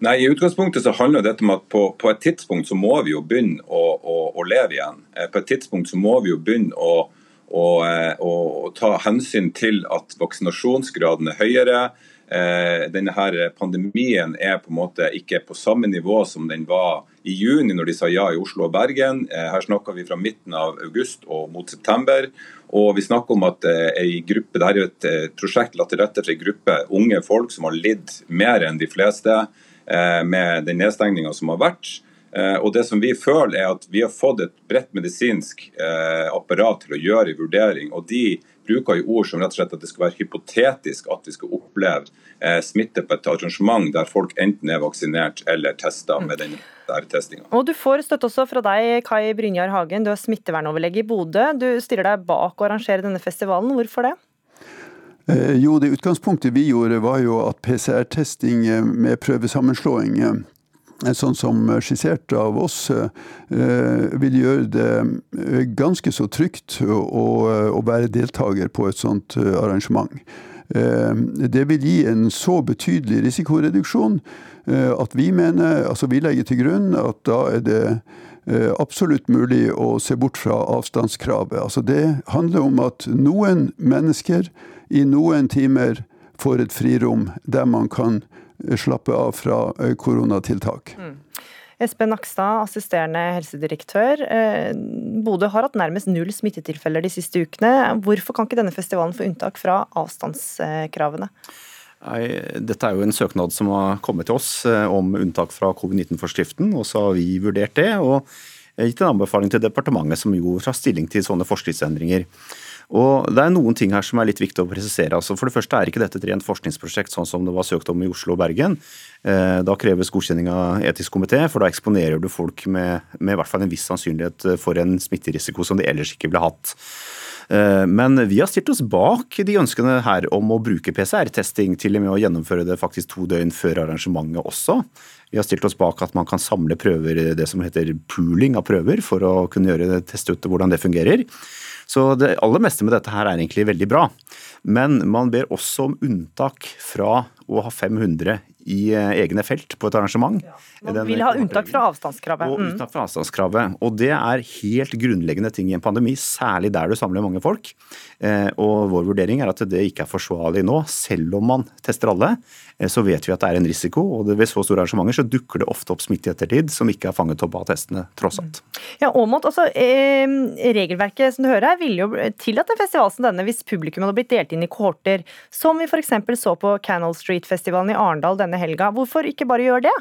Nei, I utgangspunktet så handler dette om at på, på et tidspunkt så må vi jo begynne å, å, å leve igjen. På et tidspunkt så må vi jo begynne å og, eh, og, ta hensyn til at vaksinasjonsgraden er høyere. Eh, denne her Pandemien er på en måte ikke på samme nivå som den var i juni, når de sa ja i Oslo og Bergen. Eh, her snakker vi fra midten av august og mot september. Og vi snakker om at ei gruppe, Dette er et prosjekt lagt til rette for en gruppe unge folk som har lidd mer enn de fleste med den nedstengninga som har vært. Eh, og det som Vi føler er at vi har fått et bredt medisinsk eh, apparat til å gjøre en vurdering. og De bruker jo ord som rett og slett at det skal være hypotetisk at vi skal oppleve eh, smitte på et arrangement der folk enten er vaksinert eller testa med den testinga. Og Du får støtte også fra deg, Kai Brynjar Hagen, du er smittevernoverlege i Bodø. Du stiller deg bak å arrangere denne festivalen. Hvorfor det? Jo, det utgangspunktet vi gjorde var jo at PCR-testing med prøvesammenslåing sånn som skissert av oss, eh, vil gjøre det eh, ganske så trygt å, være deltaker på et sånt eh, arrangement. Det vil gi en så betydelig risikoreduksjon at vi mener, altså vi legger til grunn at da er det absolutt mulig å se bort fra avstandskravet. Altså det handler om at noen mennesker i noen timer får et frirom der man kan slappe av fra eh, koronatiltak. Mm. Espen Nakstad, assisterende helsedirektør. Eh, Bodø har hatt nærmest null smittetilfeller de siste ukene. Hvorfor kan ikke denne festivalen få unntak fra avstandskravene? Nei, dette er jo en søknad som har kommet til oss eh, om unntak fra covid-19-forskriften, og så har vi vurdert det og gitt en anbefaling til departementet, som jo tar stilling til sånne forskriftsendringer. Og Det er noen ting her som er litt viktig å presisere. Altså for det første er ikke dette et rent forskningsprosjekt sånn som det var søkt om i Oslo og Bergen. Eh, da kreves godkjenning av etisk komité, for da eksponerer du folk med, med i hvert fall en viss sannsynlighet for en smitterisiko som de ellers ikke ville hatt. Eh, men vi har stilt oss bak de ønskene her om å bruke PCR-testing, til og med å gjennomføre det faktisk to døgn før arrangementet også. Vi har stilt oss bak at man kan samle prøver, det som heter pooling av prøver, for å kunne gjøre, teste ut hvordan det fungerer. Så det aller meste med dette her er egentlig veldig bra. Men man ber også om unntak fra å ha 500 i eh, egne felt på et arrangement. Ja. Man vil ha unntak fra avstandskravet. Og mm. unntak fra avstandskravet. Og det er helt grunnleggende ting i en pandemi, særlig der du samler mange folk. Eh, og vår vurdering er at det ikke er forsvarlig nå, selv om man tester alle. Eh, så vet vi at det er en risiko, og ved så store arrangementer så dukker det ofte opp smitte i ettertid som ikke er fanget opp av testene, tross alt. Ja, Aamodt, altså, eh, Regelverket som du hører her, ville jo tillatt en festival som denne hvis publikum hadde blitt delt inn i kohorter, som vi f.eks. så på Canal Street-festivalen i Arendal denne helga. Hvorfor ikke bare gjøre det?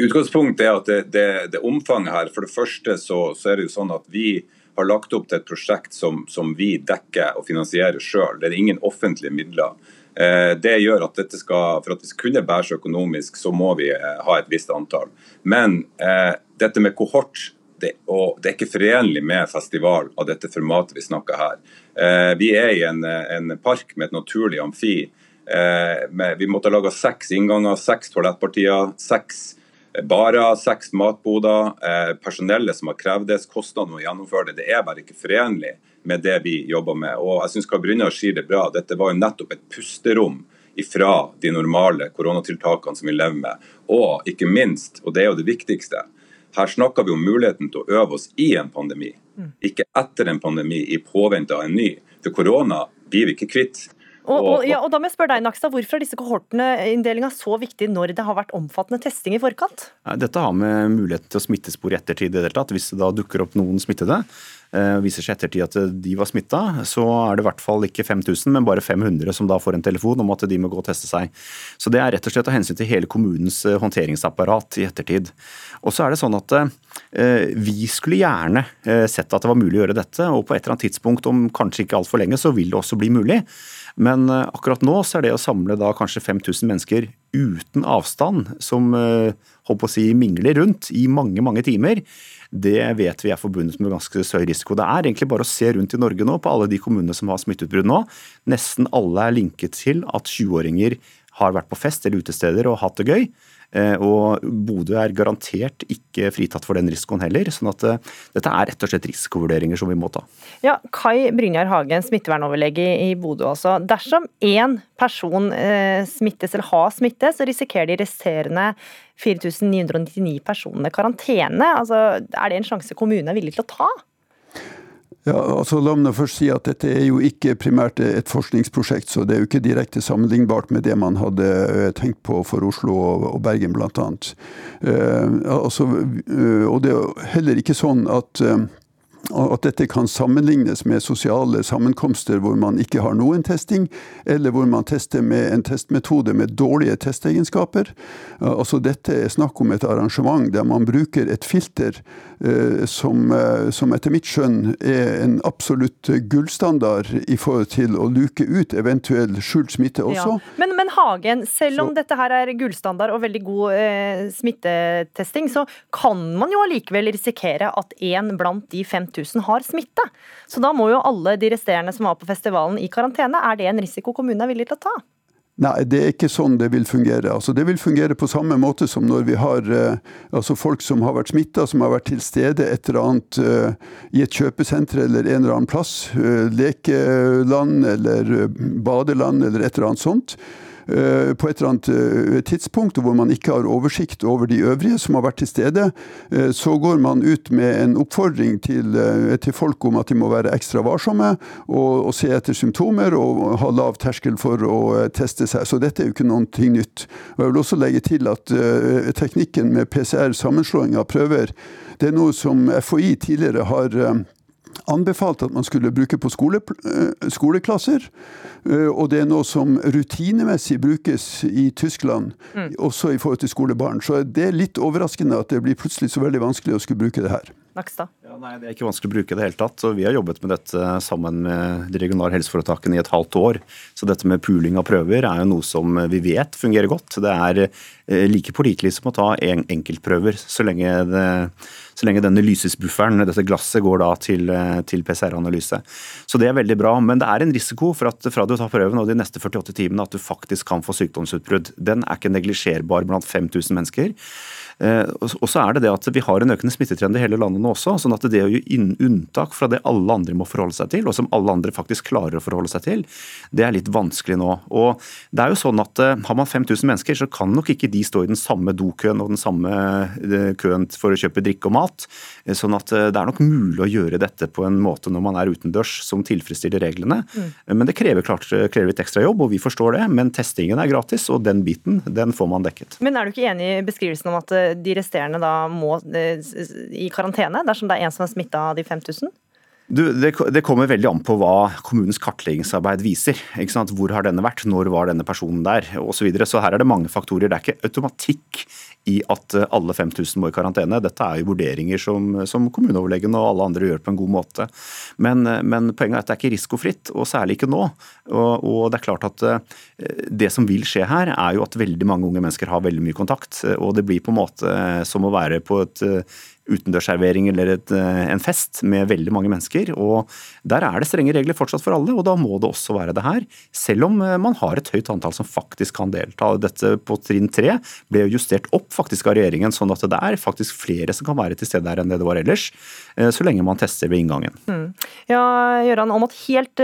Utgangspunktet er at det, det, det, omfanget her, for det første så, så, er det jo sånn at vi har lagt opp til et prosjekt som, som vi dekker og finansierer sjøl. Det er ingen offentlige midler. Eh, det gjør at dette skal, For at vi skal kunne bære seg økonomisk, så må vi eh, ha et visst antall. Men eh, dette med kohort det, det, er ikke forenlig med festival av dette formatet vi snakker her. Eh, vi er i en, en, park med et naturlig amfi. Eh, med, vi måtte ha laga seks innganger, seks toalettpartier, seks barer, seks matboder. Eh, personellet som har krevd det, kostnadene å gjennomføre det, det er bare ikke forenlig med det vi jobber med. Og jeg syns Brynjar sier det bra. Dette var jo nettopp et pusterom ifra de normale koronatiltakene som vi lever med. Og ikke minst, og det er jo det viktigste, her snakker vi om muligheten til å øve oss i en pandemi. Mm. Ikke etter en pandemi, i påvente av en ny. For korona blir vi ikke kvitt. Og, og, ja, og da må jeg spørre deg, Nakstad, Hvorfor er disse kohortene-inndelinga så viktig når det har vært omfattende testing i forkant? Dette har med muligheten til å smittespore i ettertid i det hele tatt. Hvis det da dukker opp noen smittede, og viser seg ettertid at de var smitta, så er det i hvert fall ikke 5000, men bare 500 som da får en telefon om at de må gå og teste seg. Så det er rett og slett av hensyn til hele kommunens eh, håndteringsapparat i ettertid. Og så er det sånn at eh, vi skulle gjerne sett at det var mulig å gjøre dette, og på et eller annet tidspunkt, om kanskje ikke altfor lenge, så vil det også bli mulig. Men akkurat nå så er det å samle da kanskje 5000 mennesker uten avstand, som holdt på å si mingler rundt i mange, mange timer, det vet vi er forbundet med ganske høy risiko. Det er egentlig bare å se rundt i Norge nå på alle de kommunene som har smitteutbrudd nå. Nesten alle er linket til at 20-åringer har vært på fest eller utesteder og hatt det gøy. Eh, og Bodø er garantert ikke fritatt for den risikoen heller. sånn at uh, dette er rett og slett risikovurderinger som vi må ta. Ja, Kai Brynjar Hagen, smittevernoverlege i Bodø også. Dersom én person uh, smittes eller har smitte, så risikerer de resterende 4999 personene karantene. Altså, er det en sjanse kommunen er villig til å ta? Ja, altså La meg først si at dette er jo ikke primært et forskningsprosjekt, så det er jo ikke direkte sammenlignbart med det man hadde eh, tenkt på for Oslo og Bergen bl.a. Eh, altså, uh, og det er heller ikke sånn at at dette kan sammenlignes med sosiale sammenkomster hvor man ikke har noen testing, eller hvor man tester med en testmetode med dårlige testegenskaper. Altså Dette er snakk om et arrangement der man bruker et filter eh, som, eh, som etter mitt skjønn er en absolutt gullstandard i forhold til å luke ut eventuell skjult smitte også. Ja. Men, men, Hagen, selv om så, dette her er gullstandard og veldig god eh, smittetesting, så kan man jo allikevel risikere at en blant de 5000 har smitte. Så da må jo alle de resterende som var på festivalen i karantene. Er det en risiko kommunen er villig til å ta? Nei, det er ikke sånn det vil fungere. Altså, det vil fungere på samme måte som når vi har uh, altså folk som har vært smitta, som har vært til stede et eller annet uh, i et kjøpesenter eller en eller annen plass. Uh, lekeland eller badeland eller et eller annet sånt. Eh, på et eller annet eh, tidspunkt hvor man ikke har oversikt over de øvrige som har vært til stede, så går man ut med en oppfordring til, til folk om at de må være ekstra varsomme og, og, se etter symptomer og ha lav terskel for å teste seg. Så dette er jo ikke noe nytt. Og jeg vil også legge til at teknikken med PCR-sammenslåing av prøver, det er noe som FHI tidligere har anbefalt at man skulle bruke på skole, eh, skoleklasser. Eh, og det er noe som rutinemessig brukes i Tyskland, mm. også i forhold til skolebarn. Så det er litt overraskende at det blir plutselig så veldig vanskelig å skulle bruke det her. Nakstad? Ja, nei, Det er ikke vanskelig å bruke i det hele tatt. og Vi har jobbet med dette sammen med de regionale helseforetakene i et halvt år. Så dette med pooling av prøver er jo noe som vi vet fungerer godt. Det er eh, like pålitelig som å ta en enkeltprøver, så lenge, det, så lenge denne lysesbufferen, dette glasset, går da til, eh, til PCR-analyse. Så det er veldig bra. Men det er en risiko for at fra du tar prøven og de neste 48 timene at du faktisk kan få sykdomsutbrudd. Den er ikke neglisjerbar blant 5000 mennesker. Eh, og så er det det at vi har en økende smittetrend i hele landet nå også. sånn at det å gi unntak fra det alle andre må forholde seg til, og som alle andre faktisk klarer å forholde seg til, det er litt vanskelig nå. Og det er jo sånn at eh, Har man 5000 mennesker, så kan nok ikke de stå i den samme dokøen og den samme eh, køen for å kjøpe drikke og mat. Sånn at det er nok mulig å gjøre dette på en måte når man er utendørs som tilfredsstiller reglene. Mm. Men det krever klart krever litt ekstra jobb, og vi forstår det. Men testingen er gratis, og den biten den får man dekket. Men er du ikke enig i beskrivelsen om at de resterende da må eh, i karantene dersom det er en som er smitta av de 5000? Du, det, det, kommer veldig an på hva kommunens kartleggingsarbeid viser. Hvor har denne vært, når var denne personen der, osv. Så, så her er det mange faktorer. Det er ikke automatikk i at eh, alle 5000 må i karantene. Dette er jo vurderinger som, som kommuneoverlegen og alle andre gjør på en god måte. Men, eh, men poenget er at det er ikke risikofritt, og særlig ikke nå. Og, og, det er klart at det som vil skje her, er jo at veldig mange unge mennesker har veldig mye kontakt. Og det blir på en måte som å være på et utendørsservering eller et, eh, en fest med veldig mange mennesker. og Der er det strenge regler fortsatt for alle, og da må det også være det her. Selv om eh, man har et høyt antall som faktisk kan delta. Dette på trinn tre ble justert opp faktisk av regjeringen, sånn at det er faktisk flere som kan være til stede her enn det det var ellers. Eh, så lenge man tester ved inngangen. Mm. Ja, Gøran Aamodt, helt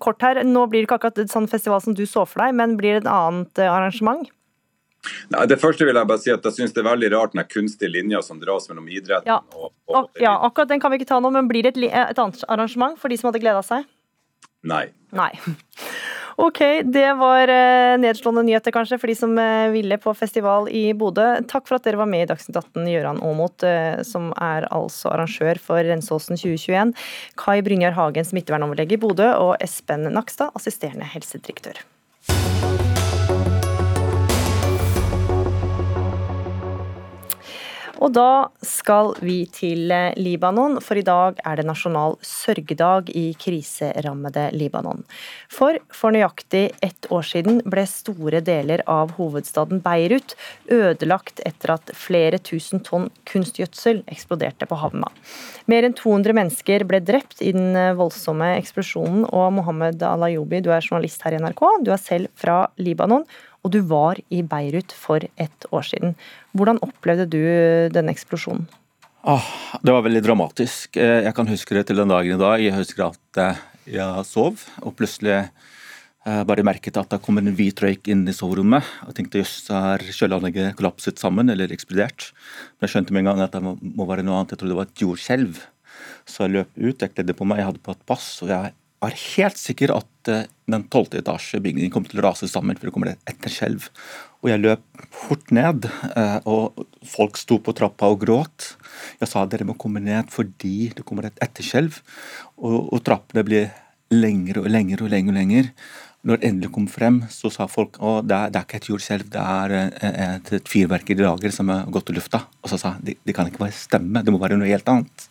kort her. Nå blir det ikke akkurat et sånn festival som du så for deg, men blir det et annet arrangement? Nei, det første vil Jeg bare si at jeg synes det er veldig rart den kunstige linja som dras mellom idretten ja. og, og, Ja, akkurat den kan vi ikke ta nå, men blir det et, et arrangement for de som hadde gleda seg? Nei. Nei. Ok, det var eh, nedslående nyheter kanskje for de som eh, ville på festival i Bodø. Takk for at dere var med i Dagsnytt 18, Gøran Aamodt, eh, som er altså arrangør for Rensåsen 2021. Kai Brynjar Hagen, smittevernoverlege i Bodø, og Espen Nakstad, assisterende helsedirektør. Og da skal vi til eh, Libanon, for i dag er det nasjonal sørgedag i kriserammede Libanon. For for nøyaktig ett år siden ble store deler av hovedstaden Beirut ødelagt etter at flere tusen tonn kunstgjødsel eksploderte på Havna. Mer enn 200 mennesker ble drept i den eh, voldsomme eksplosjonen, og Mohammed Alayoubi, du er journalist her i NRK, du er selv fra Libanon og du var i Beirut for et år siden. Hvordan opplevde du denne eksplosjonen? Åh, det var veldig dramatisk. Eh, jeg kan huske det til den dagen i dag. Jeg husker at eh, jeg sov, og plutselig eh, bare merket at det kom en hvit røyk inn i soverommet. Jeg tenkte jøss, har kjøleanlegget kollapset sammen eller eksplodert? Men jeg skjønte med en gang at det må være noe annet. Jeg trodde det var et jordskjelv. Så jeg løp ut, jeg kledde på meg, jeg hadde på et pass, og jeg var helt sikker at eh, den tolvte etasjebygningen kom til å rase sammen, for det kommer et etterskjelv. Og jeg løp fort ned, eh, og folk sto på trappa og gråt. Jeg sa dere må komme ned fordi det kommer et etterskjelv. Og, og trappene blir lengre og lengre og lengre. og lengre. Når det endelig kom frem, så sa folk at det, det, er ikke et jordskjelv, det er eh, et, et fyrverkeri i lager som har gått i lufta. Og så sa de det kan ikke bare stemme, det må være noe helt annet.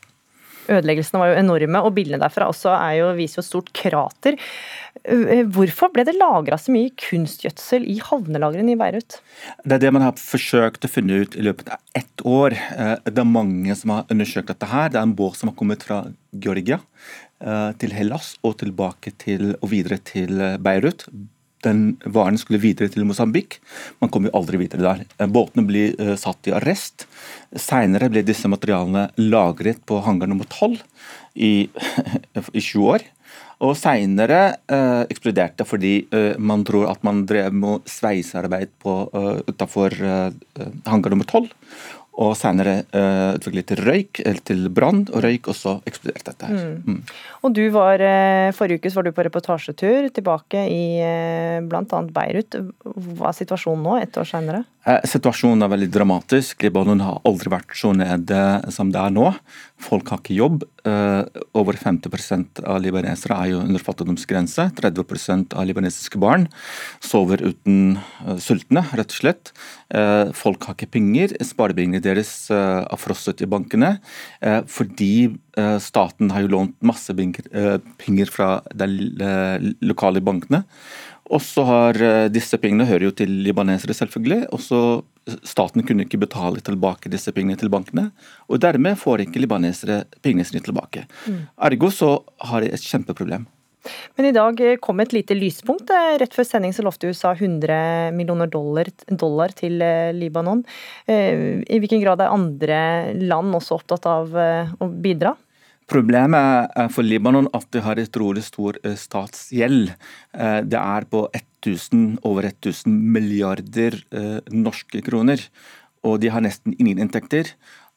Ødeleggelsene var jo enorme, og bildene derfra også jo, viser jo et stort krater. Eh, hvorfor ble det lagra så mye kunstgjødsel i havnelagrene i Beirut? Det er det man har forsøkt å finne ut i løpet av ett år. Eh, det er mange som har undersøkt dette. her. Det er en båt som har kommet fra Georgia eh, til Hellas og tilbake til, og videre til Beirut den varen skulle videre til Mosambik. Man kom jo aldri videre der. Eh, båtene ble uh, satt i arrest. Senere ble disse materialene lagret på hangar nummer 12 i, i 20 år. Og seinere uh, eksploderte fordi uh, man tror at man drev med sveisearbeid på, utafor uh, hangar nummer tolv og senere uh, utviklet til røyk, eller til brann og røyk, og så eksploderte dette. her. Mm. Mm. Og du var, uh, Forrige uke var du på reportasjetur tilbake i uh, bl.a. Beirut. Hva er situasjonen nå, ett år senere? Eh, situasjonen er veldig dramatisk. Libanon har aldri vært så nede som det er nå. Folk har ikke jobb. Eh, over 50% av libanesere er jo under fattigdomsgrense. 30% av libanesiske barn sover uten eh, sultne, rett og slett. Folk har ikke penger. Sparepengene deres er frosset i bankene fordi staten har jo lånt masse penger fra de lokale bankene. Og så har eh, disse pengene hører jo til libanesere, selvfølgelig. og så Staten kunne ikke betale tilbake disse pengene til bankene. og Dermed får ikke libanesere pengene sine tilbake. Mm. Ergo så har de et kjempeproblem. Men i dag kom et lite lyspunkt. Rett før sending så lovte USA 100 millioner dollar, dollar, til eh, Libanon. Eh, I hvilken grad er andre land også opptatt av å bidra? Problemet for Libanon at de har utrolig stor eh, statsgjeld. Eh, det er på 1000, over 1000 milliarder eh, norske kroner. Og de har nesten ingen inntekter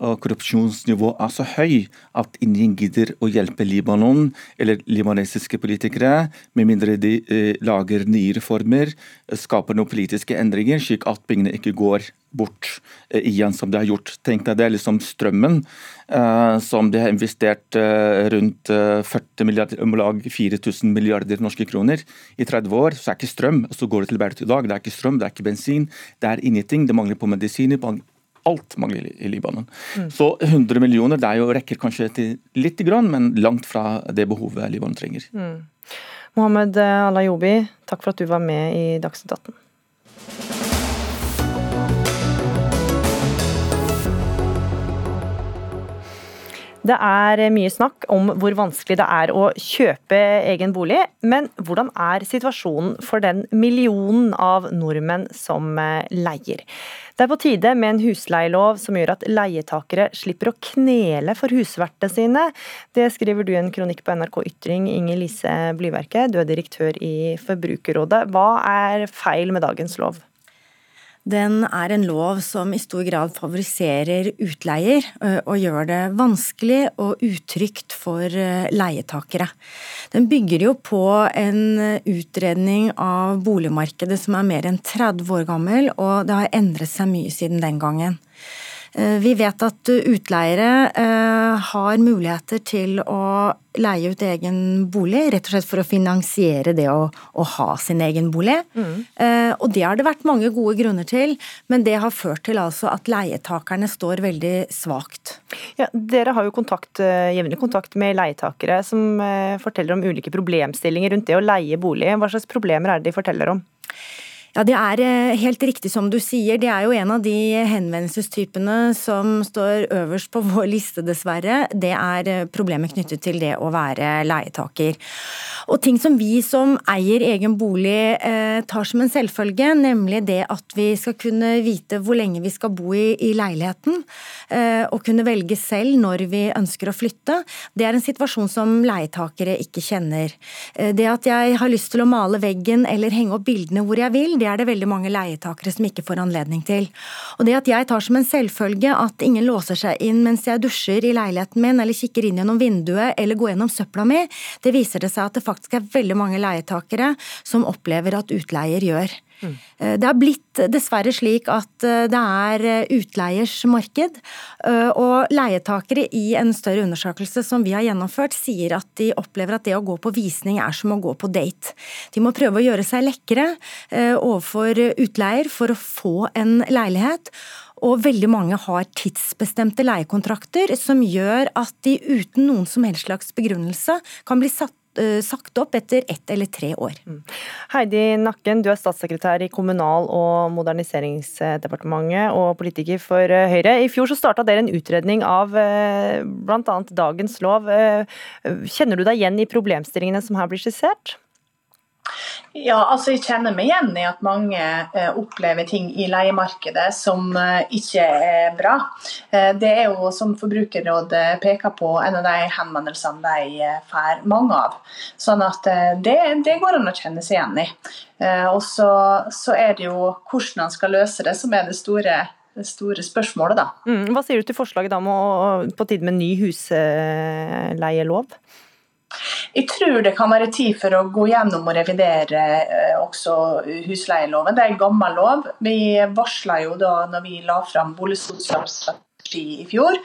og korrupsjonsnivået er så høy at ingen gidder å hjelpe Libanon eller libanesiske politikere, med mindre de eh, lager nye reformer, skaper noen politiske endringer, slik at pengene ikke går bort eh, igjen som de har gjort. Tenk deg det er liksom strømmen, eh, som de har investert eh, rundt 40 milliarder, om lag 4000 milliarder norske kroner i 30 år, så er ikke strøm. Så går det til Beirut i dag, det er ikke strøm, det er ikke bensin, det er ingenting. Det mangler på medisiner, Alt mangler i Libanon. Mm. Så 100 millioner det jo, rekker kanskje til litt, grann, men langt fra det behovet Libanon trenger. Mm. Mohammed Alayobi, takk for at du var med i Dagsnytt 18. Det er mye snakk om hvor vanskelig det er å kjøpe egen bolig, men hvordan er situasjonen for den millionen av nordmenn som eh, leier? Det er på tide med en husleielov som gjør at leietakere slipper å knele for husvertene sine. Det skriver du i en kronikk på NRK Ytring, Inger Lise Blyverke, du er direktør i Forbrukerrådet. Hva er feil med dagens lov? Den er en lov som i stor grad favoriserer utleier og gjør det vanskelig og utrygt for leietakere. Den bygger jo på en utredning av boligmarkedet som er mer enn 30 år gammel, og det har endret seg mye siden den gangen. Eh, vi vet at utleiere eh, har muligheter til å leie ut egen bolig, rett og slett for å finansiere det å, å ha sin egen bolig. Mm. Eh, og det har det vært mange gode grunner til, men det har ført til altså at leietakerne står veldig svakt. Ja, dere har jo kontakt, jevnlig kontakt med leietakere som forteller om ulike problemstillinger rundt det å leie bolig. Hva slags problemer er det de forteller om? Ja, Det er eh, helt riktig som du sier. Det er jo en av de henvendelsestypene som står øverst på vår liste, dessverre. Det er eh, problemet knyttet til det å være leietaker. Og ting som vi som eier egen bolig eh, tar som en selvfølge, nemlig det at vi skal kunne vite hvor lenge vi skal bo i, i leiligheten, og kunne velge selv når vi ønsker å flytte, det er en situasjon som leietakere ikke kjenner. Det at jeg har lyst til å male veggen eller henge opp bildene hvor jeg vil, det er det veldig mange leietakere som ikke får anledning til. Og det at jeg tar som en selvfølge at ingen låser seg inn mens jeg dusjer i leiligheten min, eller kikker inn gjennom vinduet, eller går gjennom søpla mi, det viser det seg at det faktisk er veldig mange leietakere som opplever at utleier gjør. Mm. Det har blitt dessverre slik at eh, det er eh, utleiers marked. Og leietakere i en større undersøkelse som vi har gjennomført, sier at de opplever at det å gå på visning er som å gå på date. De må prøve å gjøre seg lekre overfor utleier for å få en leilighet. Og veldig mange har tidsbestemte leiekontrakter som gjør at de uten noen som helst slags begrunnelse kan bli satt sagt opp etter ett eller tre år. Mm. Heidi Nakken, du er statssekretær i Kommunal- og moderniseringsdepartementet og politiker for eh, Høyre. I fjor så starta dere en utredning av eh, bl.a. dagens lov. Kjenner du deg igjen i problemstillingene som her blir skissert? Ja, altså Jeg kjenner meg igjen i at mange eh, opplever ting i leiemarkedet som eh, ikke er bra. Eh, det er jo, som Forbrukerrådet peker på, en av de henvendelsene de eh, får mange av. Sånn at eh, det, det, går an å kjenne seg igjen i. Eh, og så, er det jo hvordan man skal løse det som er det store, det store spørsmålet, da. Mm, hva sier du til forslaget da om å, på tide med ny husleielov? Jeg tror det kan være tid for å gå gjennom og revidere eh, også husleieloven. Det er en gammel lov. Vi varsla jo da når vi la fram boligsosialstrategi i fjor,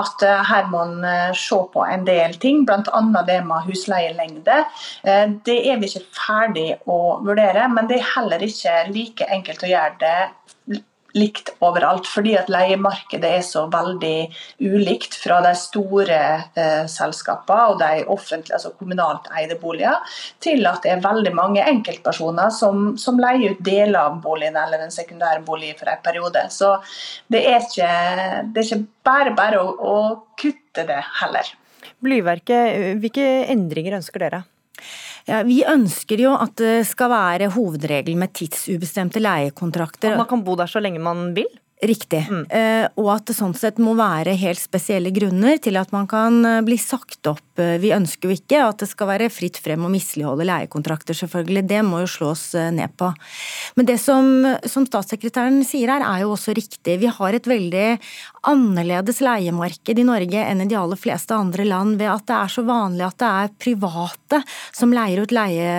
at eh, her må en eh, se på en del ting, bl.a. det med husleielengde. Det er vi ikke ferdig å vurdere, men det er heller ikke like enkelt å gjøre det likt overalt. Fordi at leiemarkedet er så veldig ulikt fra de store eh, selskapene og de offentlige, altså kommunalt eide boliger, til at det er veldig mange enkeltpersoner som, som leier ut deler av boligen eller en sekundær bolig for en periode. Så det er ikke, det er ikke bare bare å, å kutte det heller. Blyverket, hvilke endringer ønsker dere? Ja, vi ønsker jo at det skal være hovedregelen med tidsubestemte leiekontrakter. At man kan bo der så lenge man vil? Riktig. Mm. Uh, og at det sånn sett må være helt spesielle grunner til at man kan uh, bli sagt opp. Uh, vi ønsker jo ikke at det skal være fritt frem å misligholde leiekontrakter, selvfølgelig. Det må jo slås ned på. Men det som, som, statssekretæren sier her, er jo også riktig. Vi har et veldig annerledes leiemarked i Norge enn i de aller fleste andre land ved at det er så vanlig at det er private som leier ut leie,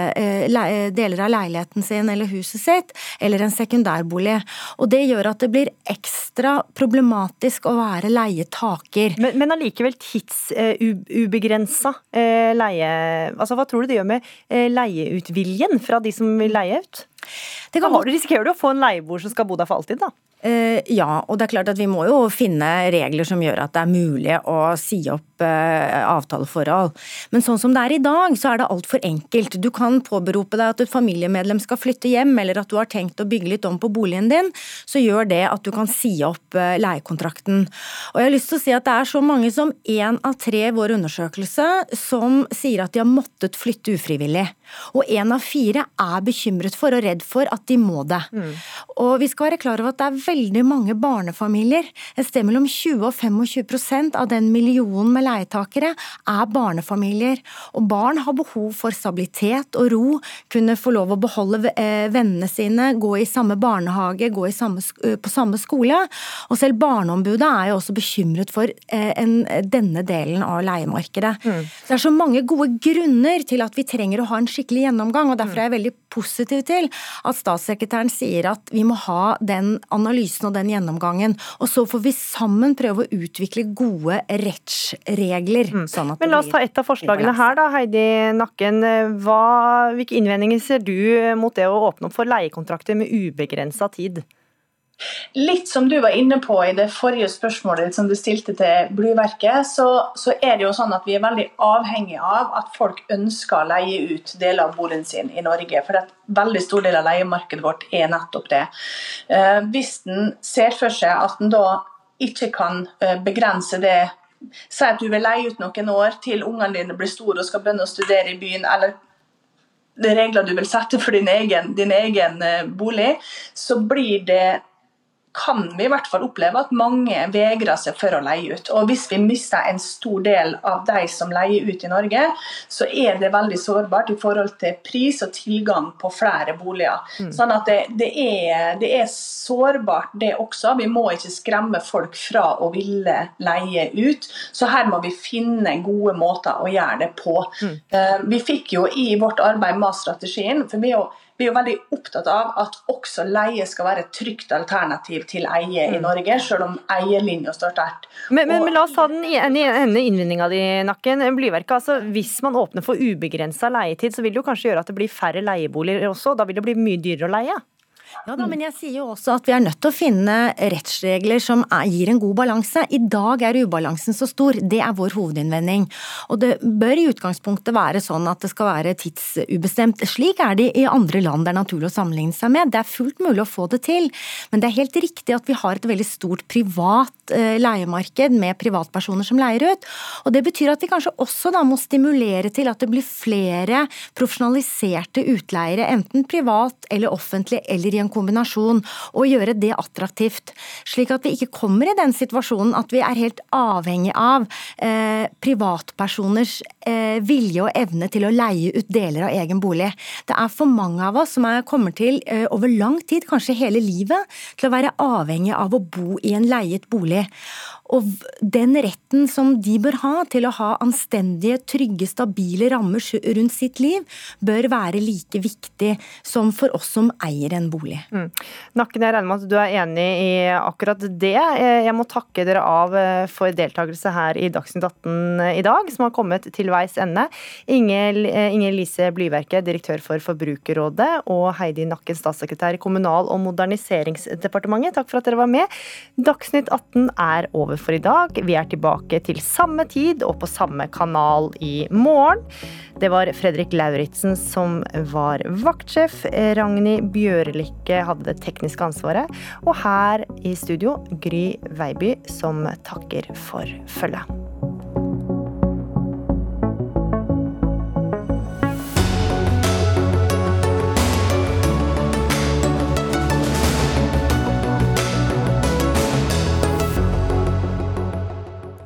leie, deler av leiligheten sin eller huset sitt, eller en sekundærbolig. Og det gjør at det blir ekstra problematisk å være leietaker. Men, men allikevel tidsubegrensa uh, uh, leie... Altså, Hva tror du det gjør med leieutviljen fra de som vil leie ut? Det kan, da risikerer du å få en leieboer som skal bo der for alltid, da? Uh, ja, og det er klart at vi må jo finne regler som gjør at det er mulig å si opp uh, avtaleforhold. Men sånn som det er i dag, så er det altfor enkelt. Du kan påberope deg at et familiemedlem skal flytte hjem, eller at du har tenkt å bygge litt om på boligen din. Så gjør det at du kan si opp uh, leiekontrakten. Og jeg har lyst til å si at det er så mange som én av tre i vår undersøkelse som sier at de har måttet flytte ufrivillig. Og én av fire er bekymret for og redd for at de må det. Mm. Og vi skal være klar over at det er veldig mange barnefamilier. Et sted mellom 20 og 25% av den millionen med leietakere er barnefamilier. Og barn har behov for stabilitet og ro, kunne få lov å beholde eh, vennene sine, gå i samme barnehage, gå samme, eh, på samme skole. Og selv Barneombudet er jo også bekymret for eh, en, denne delen av leiemarkedet. Mm. Det er så mange gode grunner til at vi trenger å ha en skikkelig gjennomgang, og derfor er jeg veldig positiv til at statssekretæren sier at vi må ha den analysen og den gjennomgangen. Og så får vi sammen prøve å utvikle gode rettsregler. Mm. Sånn Men la oss ta et av forslagene her, da, Heidi Nakken. Hva, hvilke innvendinger ser du mot det å åpne opp for leiekontrakter med ubegrensa tid? Litt som du var inne på i det forrige spørsmålet som du stilte til Blyverket, så, så, er det jo sånn at vi er veldig avhengig av at folk ønsker å leie ut deler av boligen sin i Norge. For en veldig stor del av leiemarkedet vårt er nettopp det. Eh, hvis en ser for seg at en da ikke kan eh, begrense det Si at du vil leie ut noen år til ungene dine blir store og skal begynne å studere i byen, eller regler du vil sette for din egen, din egen eh, bolig, så blir det kan vi i hvert fall oppleve at mange vegrer seg for å leie ut. Og Hvis vi mister en stor del av de som leier ut i Norge, så er det veldig sårbart i forhold til pris og tilgang på flere boliger. Mm. Sånn at det, det, er, det, er, sårbart det også. Vi må ikke skremme folk fra å ville leie ut. Så her må vi finne gode måter å gjøre det på. Mm. Eh, vi fikk jo i vårt arbeid med strategien, for vi er jo vi er jo veldig opptatt av at også leie skal være et trygt alternativ til eie i mm. Norge, selv om eierlinja står sterkt. Men, men, men, la oss ta den ene innvendinga di, Nakken. Blyverket, altså, hvis man åpner for ubegrensa leietid, så vil det jo kanskje gjøre at det blir færre leieboliger også? Da vil det bli mye dyrere å leie? Ja da, men jeg sier jo også at vi er nødt til å finne rettsregler som gir en god balanse. I dag er ubalansen så stor, det er vår hovedinnvending. Og det bør i utgangspunktet være sånn at det skal være tidsubestemt. Slik er det i andre land det er naturlig å sammenligne seg med. Det er fullt mulig å få det til. Men det er helt riktig at vi har et veldig stort privat eh, leiemarked med privatpersoner som leier ut. Og det betyr at vi kanskje også da må stimulere til at det blir flere profesjonaliserte utleiere, enten privat eller offentlig eller i en kombinasjon, og gjøre det attraktivt. Slik at vi ikke kommer i den situasjonen at vi er helt avhengig av eh, privatpersoners eh, vilje og evne til å leie ut deler av egen bolig. Det er for mange av oss som er, kommer til eh, over lang tid, kanskje hele livet, til å være avhengig av å bo i en leiet bolig. Og den retten som de bør ha til å ha anstendige, trygge, stabile rammer rundt sitt liv, bør være like viktig som for oss som eier en bolig. Mm. Nakken, jeg regner med at du er enig i akkurat det. Jeg må takke dere av eh, for deltakelse her i Dagsnytt 18 i dag, som har kommet til veis ende. Inger, eh, Lise Blyverke, direktør for Forbrukerrådet, og Heidi Nakken, statssekretær i Kommunal- og moderniseringsdepartementet. Takk for at dere var med. Dagsnytt 18 er over for i dag. Vi er tilbake til samme tid og på samme kanal i morgen. Det var Fredrik Lauritzen som var vaktsjef. Ragnhild Bjørlikke hadde det tekniske ansvaret. Og her i studio Gry Veiby, som takker for følget.